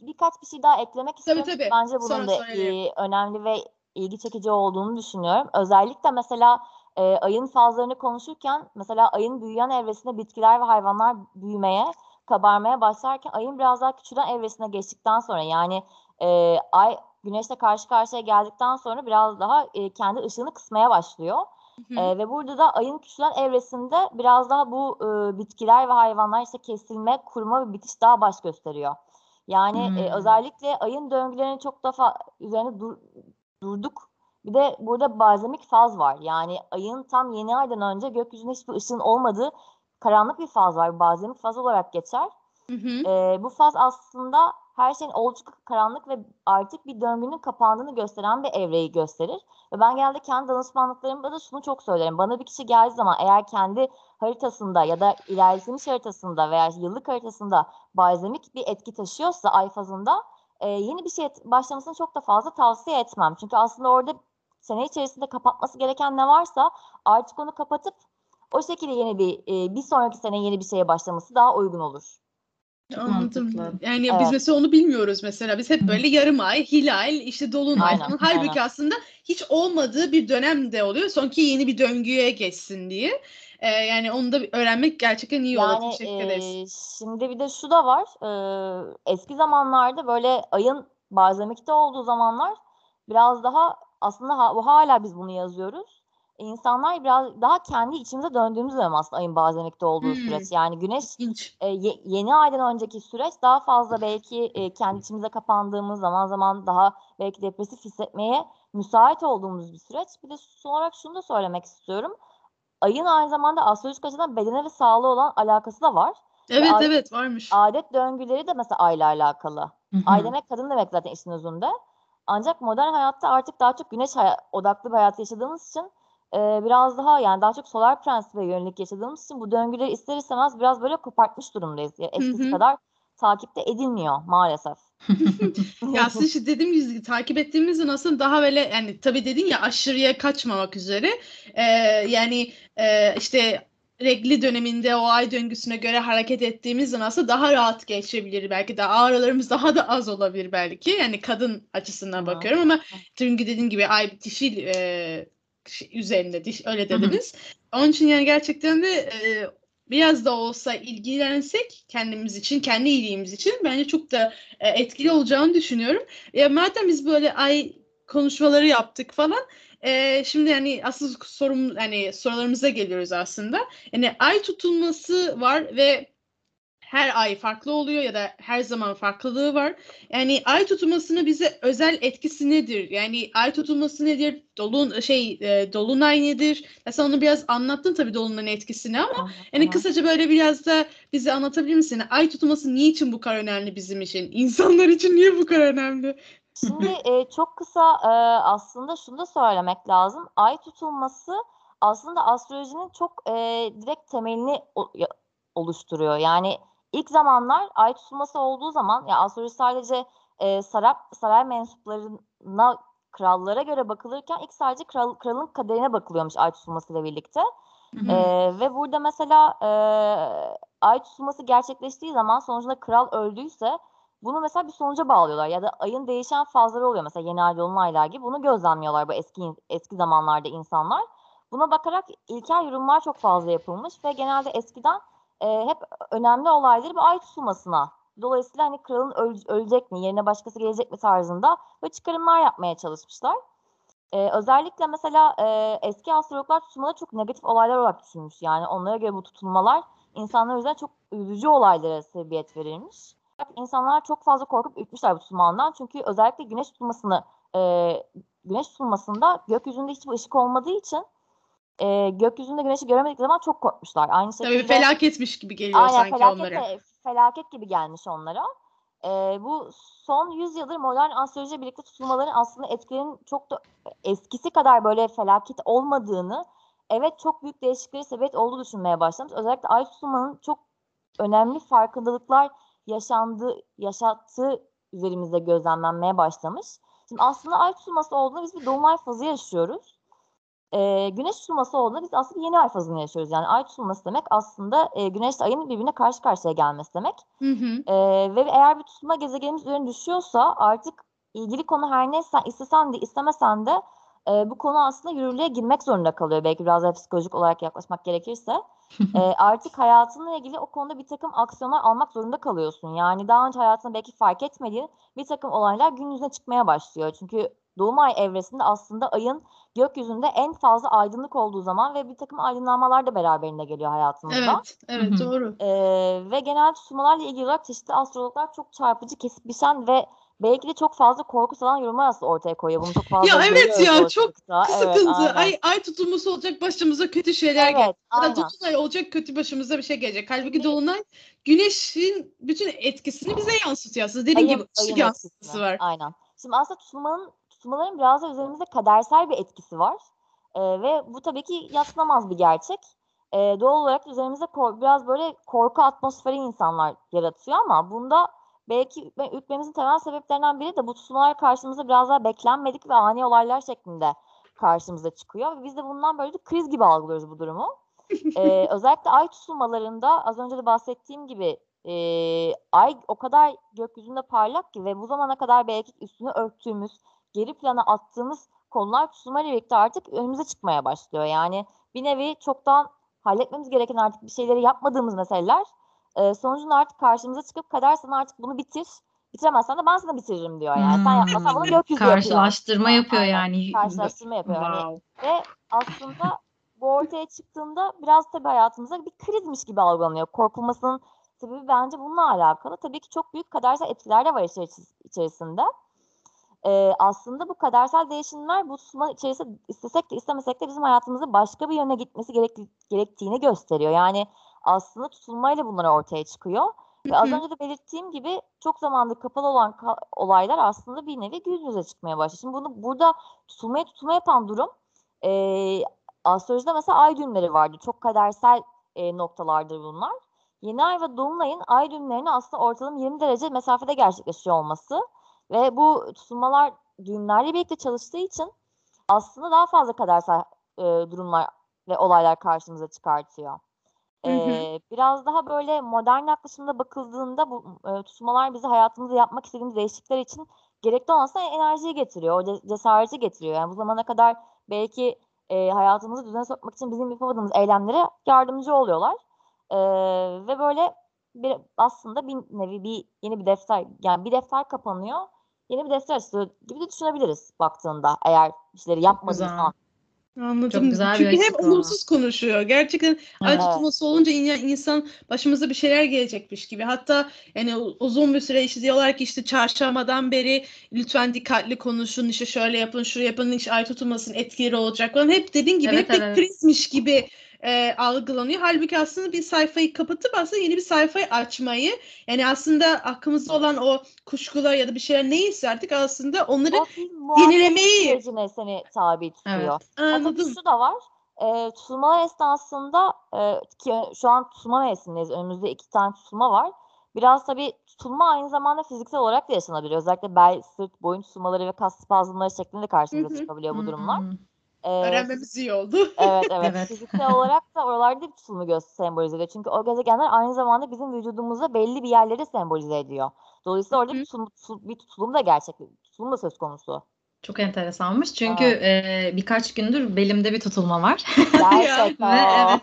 bir- birkaç bir şey daha eklemek Tabii, istiyorum. tabii. Bence bunun Sonra da söylerim. e, önemli ve ilgi çekici olduğunu düşünüyorum. Özellikle mesela e, ayın fazlarını konuşurken mesela ayın büyüyen evresinde bitkiler ve hayvanlar büyümeye, kabarmaya başlarken ayın biraz daha küçülen evresine geçtikten sonra yani e, ay güneşle karşı karşıya geldikten sonra biraz daha e, kendi ışığını kısmaya başlıyor. Hı hı. Ee, ve burada da ayın küçülen evresinde biraz daha bu e, bitkiler ve hayvanlar işte kesilme, kuruma ve bitiş daha baş gösteriyor. Yani e, Hmm. özellikle ayın döngülerini çok defa üzerine dur- durduk. Bir de burada bazemik faz var. Yani ayın tam yeni aydan önce gökyüzünde hiçbir ışığın olmadığı karanlık bir faz var. Bazemik faz olarak geçer. Ee, bu faz aslında her şeyin oldukça karanlık ve artık bir döngünün kapandığını gösteren bir evreyi gösterir. Ve ben genelde kendi danışmanlıklarımda da şunu çok söylerim. Bana bir kişi geldiği zaman eğer kendi haritasında ya da ilerletilmiş haritasında veya yıllık haritasında balzamik bir etki taşıyorsa ay fazında e, yeni bir şey başlamasını çok da fazla tavsiye etmem. Çünkü aslında orada sene içerisinde kapatması gereken ne varsa artık onu kapatıp o şekilde yeni bir e, bir sonraki sene yeni bir şeye başlaması daha uygun olur. Anladım. mantıklı. Yani Evet. biz mesela onu bilmiyoruz mesela. Biz hep böyle yarım ay, hilal, işte dolunay falan. Halbuki aynen. aslında hiç olmadığı bir dönem de oluyor. Son ki yeni bir döngüye geçsin diye. Ee, yani onu da öğrenmek gerçekten iyi oldu. Yani Teşekkür ederiz. eee, şimdi bir de şu da var. eee, eski zamanlarda böyle ayın balzamikte olduğu zamanlar biraz daha aslında ha, bu hala biz bunu yazıyoruz. İnsanlar biraz daha kendi içimize döndüğümüz dönem aslında ayın balzamikte olduğu Hmm. süreç. Yani güneş İlginç. e, ye- yeni aydan önceki süreç daha fazla belki e, kendi içimize kapandığımız zaman zaman daha belki depresif hissetmeye müsait olduğumuz bir süreç. Bir de son olarak şunu da söylemek istiyorum. Ayın aynı zamanda astrolojik açıdan bedene ve sağlığı olan alakası da var. Evet adet- evet varmış. Adet döngüleri de mesela ayla alakalı. Hı hı. Ay demek kadın demek zaten işin özünde. Ancak modern hayatta artık daha çok güneş haya- odaklı bir hayat yaşadığımız için e, biraz daha yani daha çok solar prensibe yönelik yaşadığımız için bu döngüleri ister istemez biraz böyle kopartmış durumdayız. Ya eskisi hı. kadar takipte edilmiyor maalesef. Ya aslında işte dediğim gibi takip ettiğimizde aslında daha böyle yani tabii dedin ya aşırıya kaçmamak üzere Ee, yani e, işte regli döneminde o ay döngüsüne göre hareket ettiğimiz zaman aslında daha rahat geçebilir belki de ağrılarımız daha da az olabilir belki yani kadın açısından bakıyorum ama çünkü dediğim gibi ay dişil e, üzerinde diş öyle dediniz. Onun için yani gerçekten de e, biraz da olsa ilgilensek kendimiz için, kendi iyiliğimiz için bence çok da e, etkili olacağını düşünüyorum. Ya madem biz böyle ay konuşmaları yaptık falan. e, şimdi yani asıl sorum hani sorularımıza geliyoruz aslında. Yani ay tutulması var ve her ay farklı oluyor ya da her zaman farklılığı var. Yani ay tutulmasının bize özel etkisi nedir? Yani ay tutulması nedir? Dolun şey e, dolunay nedir? Ya sen onu biraz anlattın tabii dolunayın etkisini ama yani Hı hı. kısaca böyle biraz da bize anlatabilir misin? Yani ay tutulması niçin bu kadar önemli bizim için? İnsanlar için niye bu kadar önemli? Şimdi e, çok kısa e, aslında şunu da söylemek lazım. Ay tutulması aslında astrolojinin çok e, direkt temelini o- oluşturuyor. Yani ilk zamanlar ay tutulması olduğu zaman ya astroloji sadece e, saray, saray mensuplarına krallara göre bakılırken ilk sadece kral, kralın kaderine bakılıyormuş ay tutulmasıyla birlikte. Hı. Ee, ve burada mesela e, ay tutulması gerçekleştiği zaman sonucunda kral öldüyse bunu mesela bir sonuca bağlıyorlar ya da ayın değişen fazları oluyor mesela yeni ay dolunaylar gibi bunu gözlemliyorlar bu eski eski zamanlarda insanlar. Buna bakarak ilkel yorumlar çok fazla yapılmış ve genelde eskiden e, hep önemli olayları bir ay tutulmasına dolayısıyla hani kralın öl- ölecek mi yerine başkası gelecek mi tarzında ve çıkarımlar yapmaya çalışmışlar. Ee, özellikle mesela e, eski astrologlar tutulmaları çok negatif olaylar olarak düşünmüş. Yani onlara göre bu tutulmalar insanlar üzerine çok üzücü olaylara sebebiyet verilmiş. İnsanlar çok fazla korkup ürkmüşler bu tutulmadan. Çünkü özellikle güneş tutulmasını e, güneş tutulmasında gökyüzünde hiçbir ışık olmadığı için e, gökyüzünde güneşi göremedikleri zaman çok korkmuşlar. Aynı şekilde Tabii felaketmiş gibi geliyor Aynen sanki felaket, onlara. de- felaket gibi gelmiş onlara. Ee, bu son 100 yıldır modern astrolojiyle birlikte tutulmaların aslında etkilerinin çok da eskisi kadar böyle felaket olmadığını, evet çok büyük değişikliklere sebebiyet olduğu düşünmeye başlamış. Özellikle ay tutulmanın çok önemli farkındalıklar yaşandığı, yaşattığı üzerimizde gözlemlenmeye başlamış. Şimdi aslında ay tutulması olduğunda biz bir dolunay fazı yaşıyoruz. Ee, güneş tutulması olduğunda biz aslında yeni ay fazını yaşıyoruz. Yani ay tutulması demek aslında e, güneşle ayın birbirine karşı karşıya gelmesi demek. Hı hı. Ee, ve eğer bir tutulma gezegenimiz üzerine düşüyorsa artık ilgili konu her neyse istesen de istemesen de e, bu konu aslında yürürlüğe girmek zorunda kalıyor. Belki biraz daha psikolojik olarak yaklaşmak gerekirse. E, artık hayatınla ilgili o konuda bir takım aksiyonlar almak zorunda kalıyorsun. Yani daha önce hayatında belki fark etmediğin bir takım olaylar gün yüzüne çıkmaya başlıyor. Çünkü doğum ay evresinde aslında ayın gökyüzünde en fazla aydınlık olduğu zaman ve bir takım aydınlanmalar da beraberinde geliyor hayatımızda. Evet, evet doğru. Ee, ve genel tutulmalarla ilgili olarak çeşitli astrologlar çok çarpıcı, kesip biçen ve belki de çok fazla korku salan yorumlar aslında ortaya koyuyor. Bunu çok fazla Ya evet ya, çok. Evet, Sıkıntı. aynen. ay, ay tutulması olacak başımıza kötü şeyler gelecek. Evet, Ya da aynen. dolunay olacak kötü başımıza bir şey gelecek. Halbuki dolunay güneşin bütün etkisini bize yansıtıyor. Aslında dediğin Ayın- gibi ışık etkisini. var. Aynen. Şimdi aslında tutulmanın, tutulmaların biraz da üzerimizde kadersel bir etkisi var. Ee, ve bu tabii ki yatsınamaz bir gerçek. Ee, doğal olarak üzerimize kor- biraz böyle korku atmosferi insanlar yaratıyor ama bunda belki ürkme- ürkmemizin temel sebeplerinden biri de bu tutulmalar karşımıza biraz daha beklenmedik ve ani olaylar şeklinde karşımıza çıkıyor. Biz de bundan böyle bir kriz gibi algılıyoruz bu durumu. Ee, özellikle ay tutulmalarında az önce de bahsettiğim gibi e, ay o kadar gökyüzünde parlak ki ve bu zamana kadar belki üstünü örttüğümüz, geri plana attığımız konular tutulmayla birlikte artık önümüze çıkmaya başlıyor. Yani bir nevi çoktan halletmemiz gereken artık bir şeyleri yapmadığımız meseleler e, sonucunda artık karşımıza çıkıp kader sana artık bunu bitir. Bitiremezsen de ben sana bitiririm diyor yani. Sen yapmasan bunu Hmm, gökyüzü yapıyor. Karşılaştırma yapıyor Aynen. yani. Karşılaştırma yapıyor. Wow. ve aslında bu ortaya çıktığında biraz tabii hayatımıza bir krizmiş gibi algılanıyor. Korkulmasının sebebi bence bununla alakalı. Tabii ki çok büyük kadersel etkiler de var içeris- içerisinde. Ee, aslında bu kadersel değişimler bu tutulma içerisinde istesek de istemesek de bizim hayatımızın başka bir yöne gitmesi gerek- gerektiğini gösteriyor. Yani aslında tutulmayla bunlar ortaya çıkıyor. Ve az önce de belirttiğim gibi çok zamandır kapalı olan ka- olaylar aslında bir nevi gün yüze çıkmaya başlıyor. Şimdi bunu burada tutulmaya tutulma yapan durum e, astrolojide mesela ay düğümleri vardı. Çok kadersel e, noktalardır bunlar. Yeni ay ve dolunayın ay düğümlerine aslında ortalama 20 derece mesafede gerçekleşiyor olması ve bu tutulmalar düğümlerle birlikte çalıştığı için aslında daha fazla kadersel e, durumlar ve olaylar karşımıza çıkartıyor. Hı hı. Ee, biraz daha böyle modern yaklaşımda bakıldığında bu e, tutulmalar bizi hayatımızda yapmak istediğimiz değişiklikler için gerekli olan aslında enerjiyi getiriyor, o ce- cesareti getiriyor. Yani bu zamana kadar belki e, hayatımızı düzene sokmak için bizim yapamadığımız eylemlere yardımcı oluyorlar. Ee, ve böyle bir aslında bir nevi bir yeni bir defter, yani bir defter kapanıyor, yeni bir defter açılıyor gibi de düşünebiliriz baktığında eğer bir şeyleri yapmadıysan. Anladım. Çok güzel bir Çünkü hep olumsuz konuşuyor. Gerçekten ay Evet. tutulması olunca in- insan başımıza bir şeyler gelecekmiş gibi. Hatta yani uzun bir süre işte diyorlar ki işte çarşambadan beri lütfen dikkatli konuşun, işte şöyle yapın, şuraya yapın, işte ay tutulmasının etkileri olacak falan. Hep dediğin gibi Evet, hep bir evet. krizmiş gibi e, algılanıyor. Halbuki aslında bir sayfayı kapatıp aslında yeni bir sayfayı açmayı yani aslında aklımızda olan o kuşkular ya da bir şeyler neyse artık aslında onları yenilemeyi- sürecine seni tabi tutuyor. Evet. Anladım. şu da var. E, tutulmalar esnasında e, ki şu an tutulma mevsimindeyiz. Önümüzde iki tane tutulma var. Biraz tabii tutulma aynı zamanda fiziksel olarak da yaşanabiliyor. Özellikle bel, sırt, boyun tutulmaları ve kas spazmları şeklinde karşımıza Hı hı. çıkabiliyor bu durumlar. Hmm. Ee, Öğrenmemiz iyi oldu. Evet evet. Evet. Fiziksel olarak da oralarda bir tutulumu göz sembolize ediyor. Çünkü o gezegenler aynı zamanda bizim vücudumuzda belli bir yerleri sembolize ediyor. Dolayısıyla orada bir tutulum, tutul- bir tutulum da gerçek, tutulum da söz konusu. Çok enteresanmış. Çünkü e, birkaç gündür belimde bir tutulma var. Gerçekten. Ve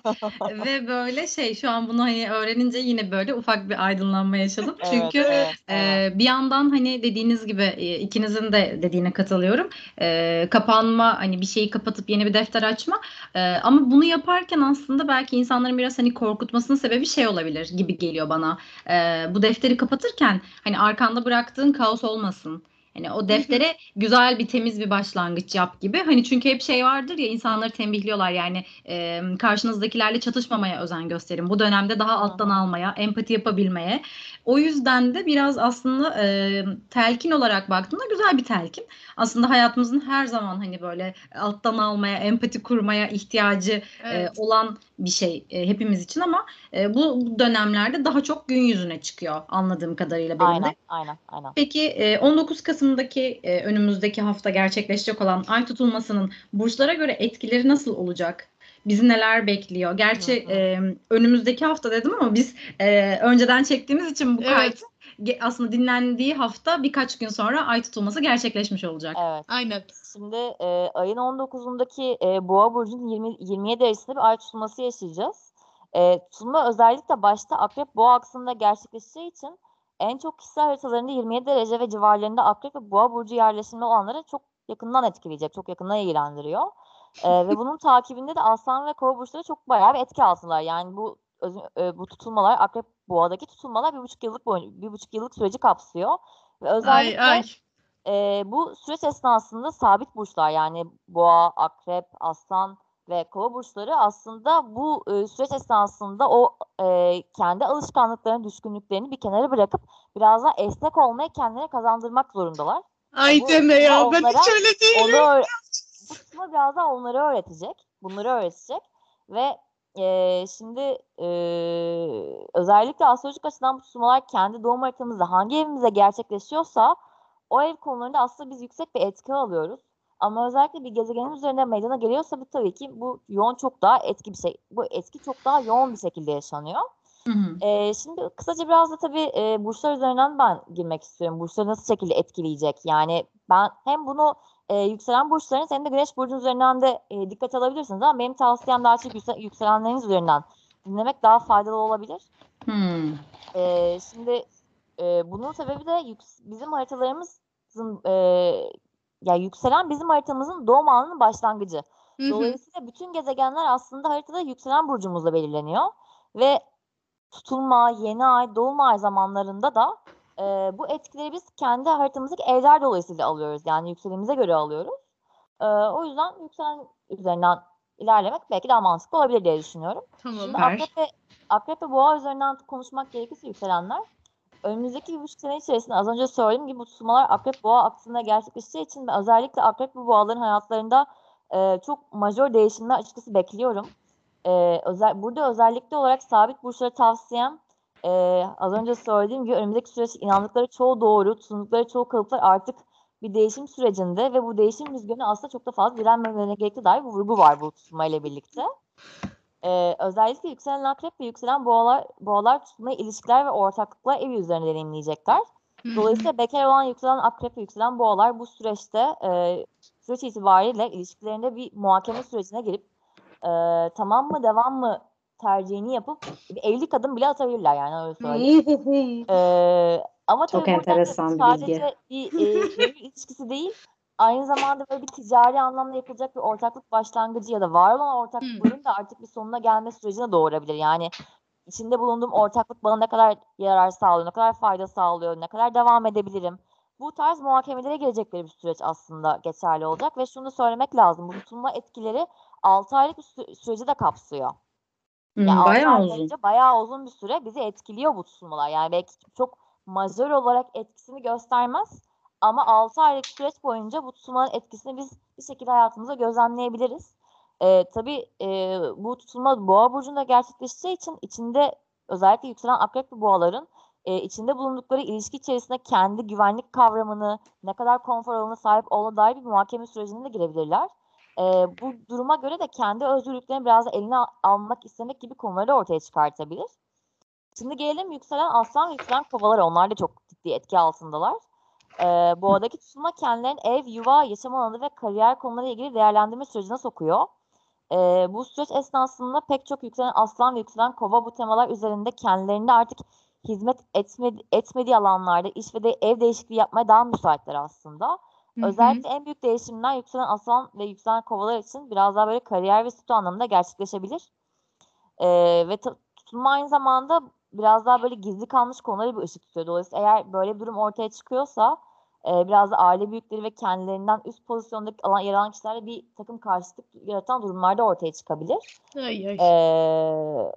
evet. Ve böyle şey şu an bunu hani öğrenince yine böyle ufak bir aydınlanma yaşadım. Evet, Çünkü evet, evet. Ee, bir yandan hani dediğiniz gibi e, ikinizin de dediğine katılıyorum. Ee, kapanma hani bir şeyi kapatıp yeni bir defter açma. Ee, ama bunu yaparken aslında belki insanların biraz hani korkutmasının sebebi şey olabilir gibi geliyor bana. Ee, bu defteri kapatırken hani arkanda bıraktığın kaos olmasın. Hani o deftere güzel bir temiz bir başlangıç yap gibi. Hani çünkü hep şey vardır ya insanları tembihliyorlar yani e, karşınızdakilerle çatışmamaya özen gösterin. Bu dönemde daha alttan almaya, empati yapabilmeye. O yüzden de biraz aslında e, telkin olarak baktığımda güzel bir telkin. Aslında hayatımızın her zaman hani böyle alttan almaya, empati kurmaya ihtiyacı Evet. e, olan bir şey e, hepimiz için ama e, bu dönemlerde daha çok gün yüzüne çıkıyor anladığım kadarıyla benim de. Aynen, aynen, aynen. Peki e, 19 Kasım'daki e, önümüzdeki hafta gerçekleşecek olan ay tutulmasının burçlara göre etkileri nasıl olacak? Bizi neler bekliyor? Gerçi Hı hı. e, önümüzdeki hafta dedim ama biz e, önceden çektiğimiz için bu Evet. kaydı aslında dinlendiği hafta birkaç gün sonra ay tutulması gerçekleşmiş olacak. Evet. Aynen. Şimdi e, ayın 19'undaki e, Boğa burcunun 20, 27 derecesinde bir ay tutulması yaşayacağız. E, tutulma özellikle başta Akrep Boğa aksında gerçekleşeceği için en çok kişisel haritalarında 27 derece ve civarlarında Akrep ve Boğa burcu yerleşimli olanları çok yakından etkileyecek, çok yakından ilgilendiriyor. E, ve bunun takibinde de Aslan ve Kova burçları çok bayağı bir etki altındalar. Yani bu öz- e, bu tutulmalar Akrep Boğa'daki tutulmalar bir buçuk yıllık boyunca bir buçuk yıllık süreci kapsıyor. Ve özellikle Ay ay. ee, bu süreç esnasında sabit burçlar yani boğa, akrep, aslan ve kova burçları aslında bu e, süreç esnasında o e, kendi alışkanlıklarını, düşkünlüklerini bir kenara bırakıp biraz daha esnek olmayı kendilerine kazandırmak zorundalar. Ay bu- deme ya. Ben onlara- hiç öyle Onu değilim. öğ- bu kısmı biraz daha onları öğretecek. Bunları öğretecek ve e, şimdi e, özellikle astrolojik açıdan bu tutulmalar kendi doğum haritamızda hangi evimizde gerçekleşiyorsa o ev konularında aslında biz yüksek bir etki alıyoruz. Ama özellikle bir gezegenin üzerinde meydana geliyorsa bu tabii ki bu yoğun çok daha etki bir şey. Bu etki çok daha yoğun bir şekilde yaşanıyor. Hı hı. Ee, şimdi kısaca biraz da tabii e, burçlar üzerinden ben girmek istiyorum. Burçları nasıl şekilde etkileyecek? Yani ben hem bunu e, yükselen burçların hem de güneş burcunun üzerinden de e, dikkat alabilirsiniz ama benim tavsiyem daha çok yüksel- yükselenleriniz üzerinden dinlemek daha faydalı olabilir. Hmm. Ee, şimdi e, bunun sebebi de yüks- bizim haritalarımızın e, ya yükselen bizim haritamızın doğum anının başlangıcı. Hı hı. Dolayısıyla bütün gezegenler aslında haritada yükselen burcumuzla belirleniyor ve tutulma, yeni ay, doğum ay zamanlarında da e, bu etkileri biz kendi haritamızdaki evler dolayısıyla alıyoruz. Yani yükselimize göre alıyoruz. E, o yüzden yükselen üzerinden ilerlemek belki daha mantıklı olabilir diye düşünüyorum. Tamam. Şimdi akrep ve, akrep ve boğa üzerinden konuşmak gerekirse yükselenler önümüzdeki bir buçuk sene içerisinde az önce söylediğim gibi bu tutulmalar akrep boğa aksında gerçekleşeceği için ben özellikle akrep ve boğaların hayatlarında e, çok majör değişimler açıkçası bekliyorum. E, özel, burada özellikle olarak sabit burçlara tavsiyem e, az önce söylediğim gibi önümüzdeki süreç inandıkları çoğu doğru, tutundukları çoğu kalıplar artık bir değişim sürecinde ve bu değişim rüzgarına aslında çok da fazla direnmemelerine gerekli dair bir vurgu var bu tutulmayla birlikte. Ee, özellikle yükselen akrep ve yükselen boğalar, boğalar tutmayı ilişkiler ve ortaklıklar evi üzerine deneyimleyecekler. Dolayısıyla bekar olan yükselen akrep ve yükselen boğalar bu süreçte e, süreç itibariyle ilişkilerinde bir muhakeme sürecine girip e, tamam mı devam mı tercihini yapıp bir evlilik adım bile atabilirler yani öyle söyleyeyim. Ee, ama Çok tabii enteresan bir sadece bir e, ilişkisi değil, aynı zamanda böyle bir ticari anlamda yapılacak bir ortaklık başlangıcı ya da var olan ortaklıkların da artık bir sonuna gelme sürecine doğurabilir. Yani içinde bulunduğum ortaklık bana ne kadar yarar sağlıyor, ne kadar fayda sağlıyor, ne kadar devam edebilirim. Bu tarz muhakemelere girecekleri bir süreç aslında geçerli olacak ve şunu da söylemek lazım. Bu tutulma etkileri 6 aylık bir sü- süreci de kapsıyor. Hmm, bayağı ay uzun. boyunca bayağı uzun bir süre bizi etkiliyor bu tutulmalar. Yani belki çok majör olarak etkisini göstermez ama 6 aylık süreç boyunca bu tutulmanın etkisini biz bir şekilde hayatımızda gözlemleyebiliriz. Ee, tabii e, bu tutulma boğa burcunda gerçekleşeceği için içinde özellikle yükselen akrep ve boğaların e, içinde bulundukları ilişki içerisinde kendi güvenlik kavramını, ne kadar konfor alanına sahip olduğuna dair bir muhakeme sürecine de girebilirler. E, bu duruma göre de kendi özgürlüklerini biraz eline al- almak istemek gibi konuları ortaya çıkartabilir. Şimdi gelelim yükselen aslan ve yükselen kovalara. Onlar da çok ciddi etki altındalar. Ee, boğadaki tutulma kendilerini ev, yuva, yaşam alanı ve kariyer konuları ilgili değerlendirme sürecine sokuyor. Ee, bu süreç esnasında pek çok yükselen aslan ve yükselen kova bu temalar üzerinde kendilerinde artık hizmet etmedi, etmediği alanlarda iş ve de ev değişikliği yapmaya daha müsaitler aslında. Hı hı. Özellikle en büyük değişimler yükselen aslan ve yükselen kovalar için biraz daha böyle kariyer ve statü anlamında gerçekleşebilir. Ee, ve tutulma aynı zamanda biraz daha böyle gizli kalmış konuları bir ışık tutuyor. Dolayısıyla eğer böyle bir durum ortaya çıkıyorsa e, biraz da aile büyükleri ve kendilerinden üst pozisyondaki alan, yer alan kişilerle bir takım karşıtlık yaratan durumlarda ortaya çıkabilir. Ay ay. Ee,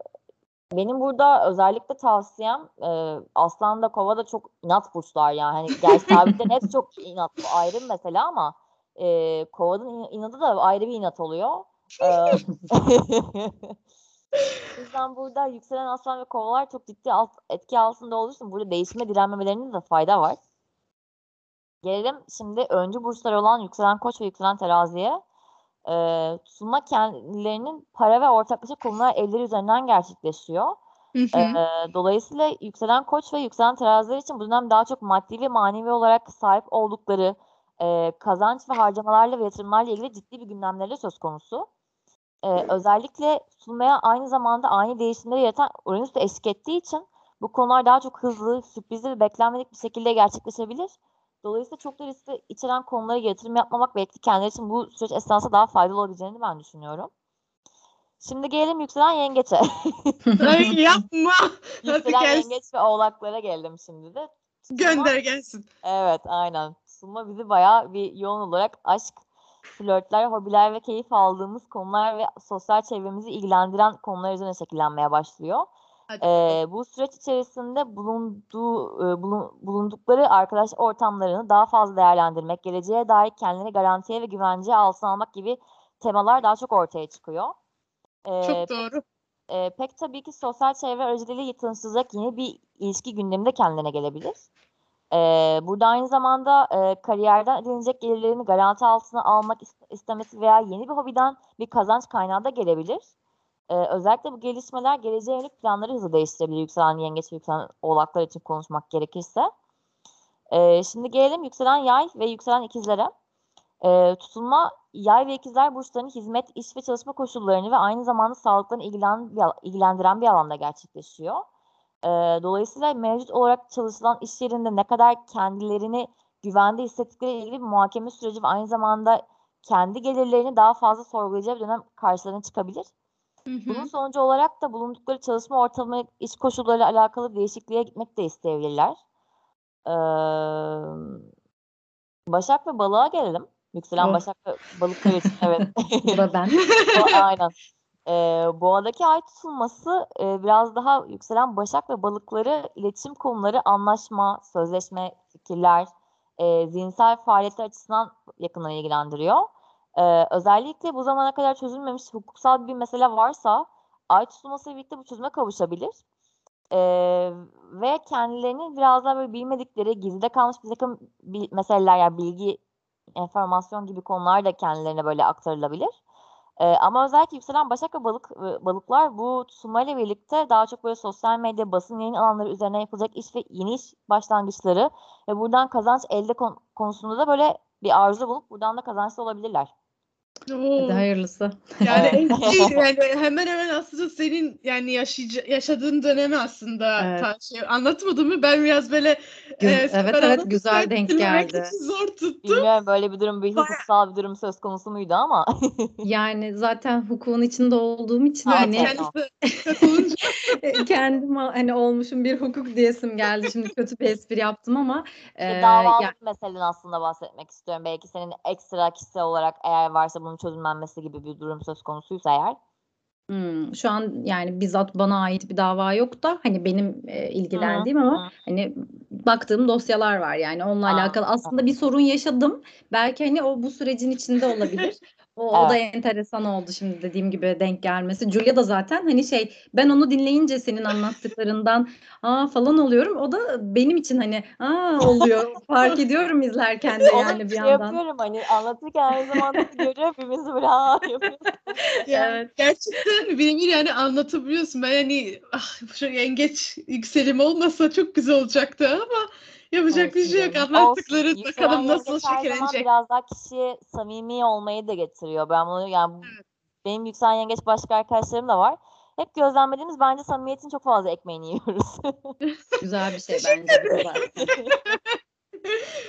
benim burada özellikle tavsiyem e, Aslan da Kova da çok inat burçlar yani. Hani gerçi sabitlerin hepsi çok inat bu ayrı bir mesele ama e, Kova'nın in- inadı da ayrı bir inat oluyor. Ee, o yüzden burada yükselen aslan ve kovalar çok ciddi alt, etki altında olduğu için burada değişime direnmemelerinde de fayda var. Gelelim şimdi öncü burçlar olan yükselen koç ve yükselen teraziye. Ee, tutulma kendilerinin para ve ortaklaşa konular evleri üzerinden gerçekleşiyor. Hı hı. Dolayısıyla yükselen koç ve yükselen teraziler için bu dönem daha çok maddi ve manevi olarak sahip oldukları e, kazanç ve harcamalarla ve yatırımlarla ilgili ciddi bir gündemleri söz konusu. Ee, özellikle tutulmaya aynı zamanda ani değişimleri yaratan Uranüs de eşlik ettiği için bu konular daha çok hızlı, sürprizli ve beklenmedik bir şekilde gerçekleşebilir. Dolayısıyla çok da riskli içeren konulara yatırım yapmamak belki kendileri için bu süreç esnasında daha faydalı olabileceğini ben düşünüyorum. Şimdi gelelim yükselen yengeçe. Yapma. Yükselen yengeç ve oğlaklara geldim şimdi de. Tutulma- Gönder gelsin. Evet aynen. Tutulma bizi bayağı bir yoğun olarak aşk, flörtler, hobiler ve keyif aldığımız konular ve sosyal çevremizi ilgilendiren konular üzerine şekillenmeye başlıyor. Hadi. Ee, bu süreç içerisinde bulunduğu, bulun- bulundukları arkadaş ortamlarını daha fazla değerlendirmek, geleceğe dair kendini garantiye ve güvenceye altına almak gibi temalar daha çok ortaya çıkıyor. Ee, Çok doğru. e, pek tabii ki sosyal çevre aracılığıyla tanışılacak yeni bir ilişki gündeminde kendine gelebilir. E, burada aynı zamanda e, kariyerden edinilecek gelirlerini garanti altına almak is- istemesi veya yeni bir hobiden bir kazanç kaynağı da gelebilir. E, özellikle bu gelişmeler geleceğe yönelik planları hızlı değiştirebilir yükselen yengeç ve yükselen oğlaklar için konuşmak gerekirse. E, şimdi gelelim yükselen yay ve yükselen ikizlere. E, tutulma yay ve ikizler burçlarının hizmet, iş ve çalışma koşullarını ve aynı zamanda sağlıklarını ilgilen, ilgilendiren bir alanda gerçekleşiyor. E, dolayısıyla mevcut olarak çalışılan iş yerinde ne kadar kendilerini güvende hissettikleri ilgili bir muhakeme süreci ve aynı zamanda kendi gelirlerini daha fazla sorgulayacağı bir dönem karşılarına çıkabilir. Hı hı. Bunun sonucu olarak da bulundukları çalışma ortamı, iş koşullarıyla alakalı değişikliğe gitmek de isteyebilirler. Ee, Başak ve balığa gelelim. Yükselen Oh. Başak ve balıklar için evet. Bu da ben. Aynen. Ee, boğadaki ay tutulması e, biraz daha yükselen Başak ve balıkları iletişim konuları, anlaşma, sözleşme, fikirler, e, zihinsel faaliyetler açısından yakından ilgilendiriyor. Ee, özellikle bu zamana kadar çözülmemiş hukuksal bir mesele varsa ay tutulmasıyla birlikte bu çözüme kavuşabilir. Ee, ve kendilerini biraz daha böyle bilmedikleri, gizlide kalmış bir takım bil- meseleler, yani bilgi, enformasyon gibi konular da kendilerine böyle aktarılabilir. Ee, ama özellikle yükselen Başak ve balık balıklar bu tutulmayla birlikte daha çok böyle sosyal medya, basın yayın alanları üzerine yapılacak iş ve yeni iş başlangıçları ve buradan kazanç elde kon- konusunda da böyle bir arzu bulup buradan da kazançlı olabilirler. Oo. Hadi hayırlısı. Yani. Ezgi, yani hemen hemen aslında senin yani yaşayıca- yaşadığın dönemi aslında Evet. ta- şey, anlatmadın mı? Ben biraz böyle Gü- e, evet, evet, güzel denk geldi. için zor tuttum. Bilmiyorum böyle bir durum, bir hukuksal bir durum söz konusu muydu ama. Yani zaten hukukun içinde olduğum için Evet, hani katılınca kendim hani olmuşum bir hukuk diyesim geldi. Şimdi kötü bir espri yaptım ama e, davalık ya- meseleden aslında bahsetmek istiyorum. Belki senin ekstra kişisel olarak eğer varsa bunun çözümlenmesi gibi bir durum söz konusuysa eğer. Hmm, şu an yani bizzat bana ait bir dava yok da hani benim e, ilgilendiğim Hı hı. ama hani baktığım dosyalar var yani onunla Aa, alakalı aslında bir sorun yaşadım. Belki hani o bu sürecin içinde olabilir. O, o da enteresan oldu şimdi dediğim gibi denk gelmesi. Julia da zaten hani şey ben onu dinleyince senin anlattıklarından aa falan oluyorum. O da benim için hani aa oluyor. Fark ediyorum izlerken de yani bir şey yandan. yapıyorum hani anlatırken aynı zamanda görüyor hepimizi böyle aa yapıyoruz. Yani Evet. Gerçekten birebir yani anlatabiliyorsun. Ben hani ah, şu yengeç yükselim olmasa çok güzel olacaktı ama yapacak bir şey yok. Anlattıkları Olsun. bakalım nasıl şekillenecek. Biraz daha kişiye samimi olmayı da getiriyor. Ben bunu yani bu- benim yükselen yengeç başka arkadaşlarım da var. Hep gözlemlediğimiz bence samimiyetin çok fazla ekmeğini yiyoruz. Güzel bir şey bence.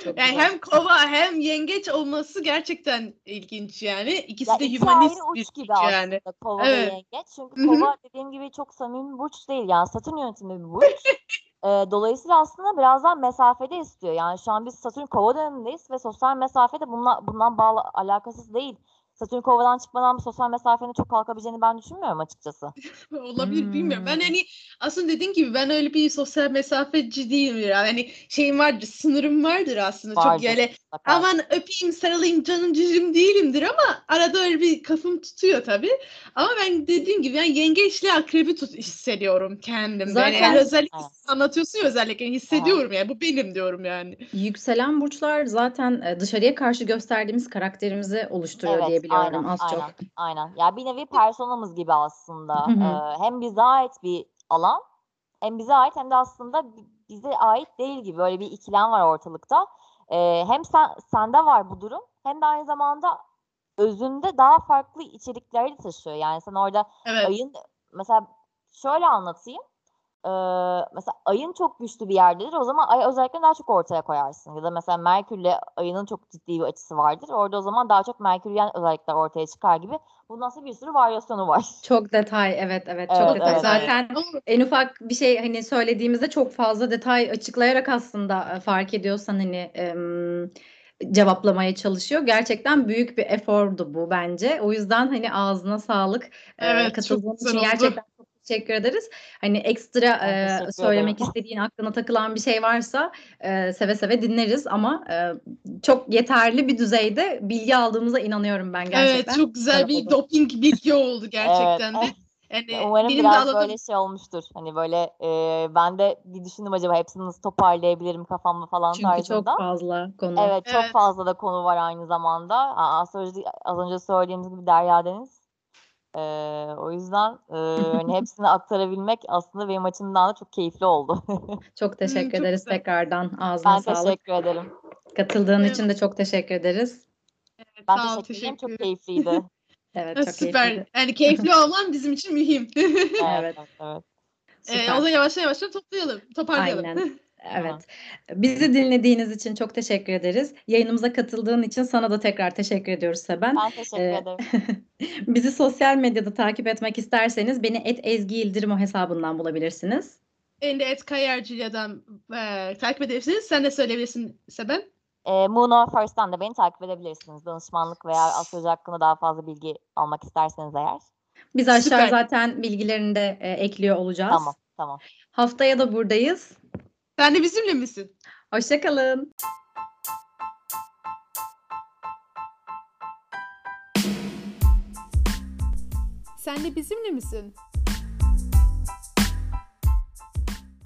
Çok Yani güzel. hem kova hem yengeç olması gerçekten ilginç yani. İkisi Ya de iki hümanist ayrı uç gibi aslında yani. kova Evet. ve yengeç. Çünkü kova dediğim gibi çok samimi bir burç değil. Yani Satürn yönetimi bir burç. Ee, dolayısıyla aslında biraz daha mesafede istiyor. Yani şu an biz Satürn kova dönemindeyiz ve sosyal mesafe de bundan, bundan bağlı alakasız değil. Satürn kovadan çıkmadan bu sosyal mesafenin çok kalkabileceğini ben düşünmüyorum açıkçası. Olabilir bilmiyorum. Ben Hmm. hani aslında dediğin gibi ben öyle bir sosyal mesafeci değilim yani. Hani şeyim vardır, sınırım vardır aslında. Çok Vardır, böyle mutlaka. aman öpeyim, sarılayım, canım cicim değilimdir ama arada öyle bir kafam tutuyor tabii. Ama ben dediğim gibi yani yengeçle akrebi tut hissediyorum kendimde. Zaten- yani, özellikle Evet. anlatıyorsun ya özellikle hissediyorum yani bu benim diyorum yani. Yükselen burçlar zaten e, dışarıya karşı gösterdiğimiz karakterimizi oluşturuyor Evet, diye biliyorum aynen, az aynen, çok. aynen. Ya bir nevi personamız gibi aslında. Hı hı. Ee, hem bize ait bir alan, hem bize ait hem de aslında bi- bize ait değil gibi böyle bir ikilem var ortalıkta. Ee, hem sen sende var bu durum, hem de aynı zamanda özünde daha farklı içerikleri taşıyor. Yani sen orada Evet. ayın mesela şöyle anlatayım. Ee, mesela ayın çok güçlü bir yerdedir. O zaman ay özellikle daha çok ortaya koyarsın. Ya da mesela Merkürle ayının çok ciddi bir açısı vardır. Orada o zaman daha çok Merküryen özellikler ortaya çıkar gibi. Bundan sonra bir sürü varyasyonu var. Çok detay evet evet çok Evet, detay. evet, evet. Zaten Ama en ufak bir şey hani söylediğimizde çok fazla detay açıklayarak aslında e, fark ediyorsan hani em, cevaplamaya çalışıyor. Gerçekten büyük bir efordu bu bence. O yüzden hani ağzına sağlık. E, Evet, katıldığın için oldu. gerçekten teşekkür ederiz. Hani ekstra e, söylemek ederim. istediğin aklına takılan bir şey varsa e, seve seve dinleriz ama e, çok yeterli bir düzeyde bilgi aldığımıza inanıyorum ben gerçekten. evet çok güzel bir oldu. doping bilgi oldu gerçekten Evet. de. Yani Umarım benim de biraz alanım böyle şey olmuştur. Hani böyle e, ben de bir düşündüm acaba hepsini nasıl toparlayabilirim kafamda falan Çünkü tarzında. çok fazla konu. Evet çok Evet. fazla da konu var aynı zamanda. Astroloji az önce söylediğimiz gibi Derya Deniz. Ee, o yüzden e, hani hepsini aktarabilmek aslında benim açımdan da çok keyifli oldu. Çok teşekkür çok ederiz güzel. tekrardan. Ağzına ben sağlık. teşekkür ederim. Katıldığın Evet. için de çok teşekkür ederiz. Ben Sağ teşekkür ederim. Çok keyifliydi. Evet çok Süper. keyifliydi. Yani keyifli olman bizim için mühim. Evet, Evet. evet, evet. Ee, Süper. o zaman yavaş yavaş toplayalım, toparlayalım. Aynen. Evet. Bizi dinlediğiniz için çok teşekkür ederiz. Yayınımıza katıldığın için sana da tekrar teşekkür ediyoruz Seben. Ben teşekkür Ee, ederim. Bizi sosyal medyada takip etmek isterseniz beni et Ezgi Yıldırım o hesabından bulabilirsiniz. Beni de et Kayarcı'dan e, takip edebilirsiniz. Sen de söyleyebilirsin Seben. E, Moon First'tan da beni takip edebilirsiniz. Danışmanlık veya astroloji hakkında daha fazla bilgi almak isterseniz eğer. Biz aşağı Süper. zaten bilgilerini de e, ekliyor olacağız. Tamam, tamam. Haftaya da buradayız. Sen de bizimle misin? Hoşçakalın. Sen de bizimle misin?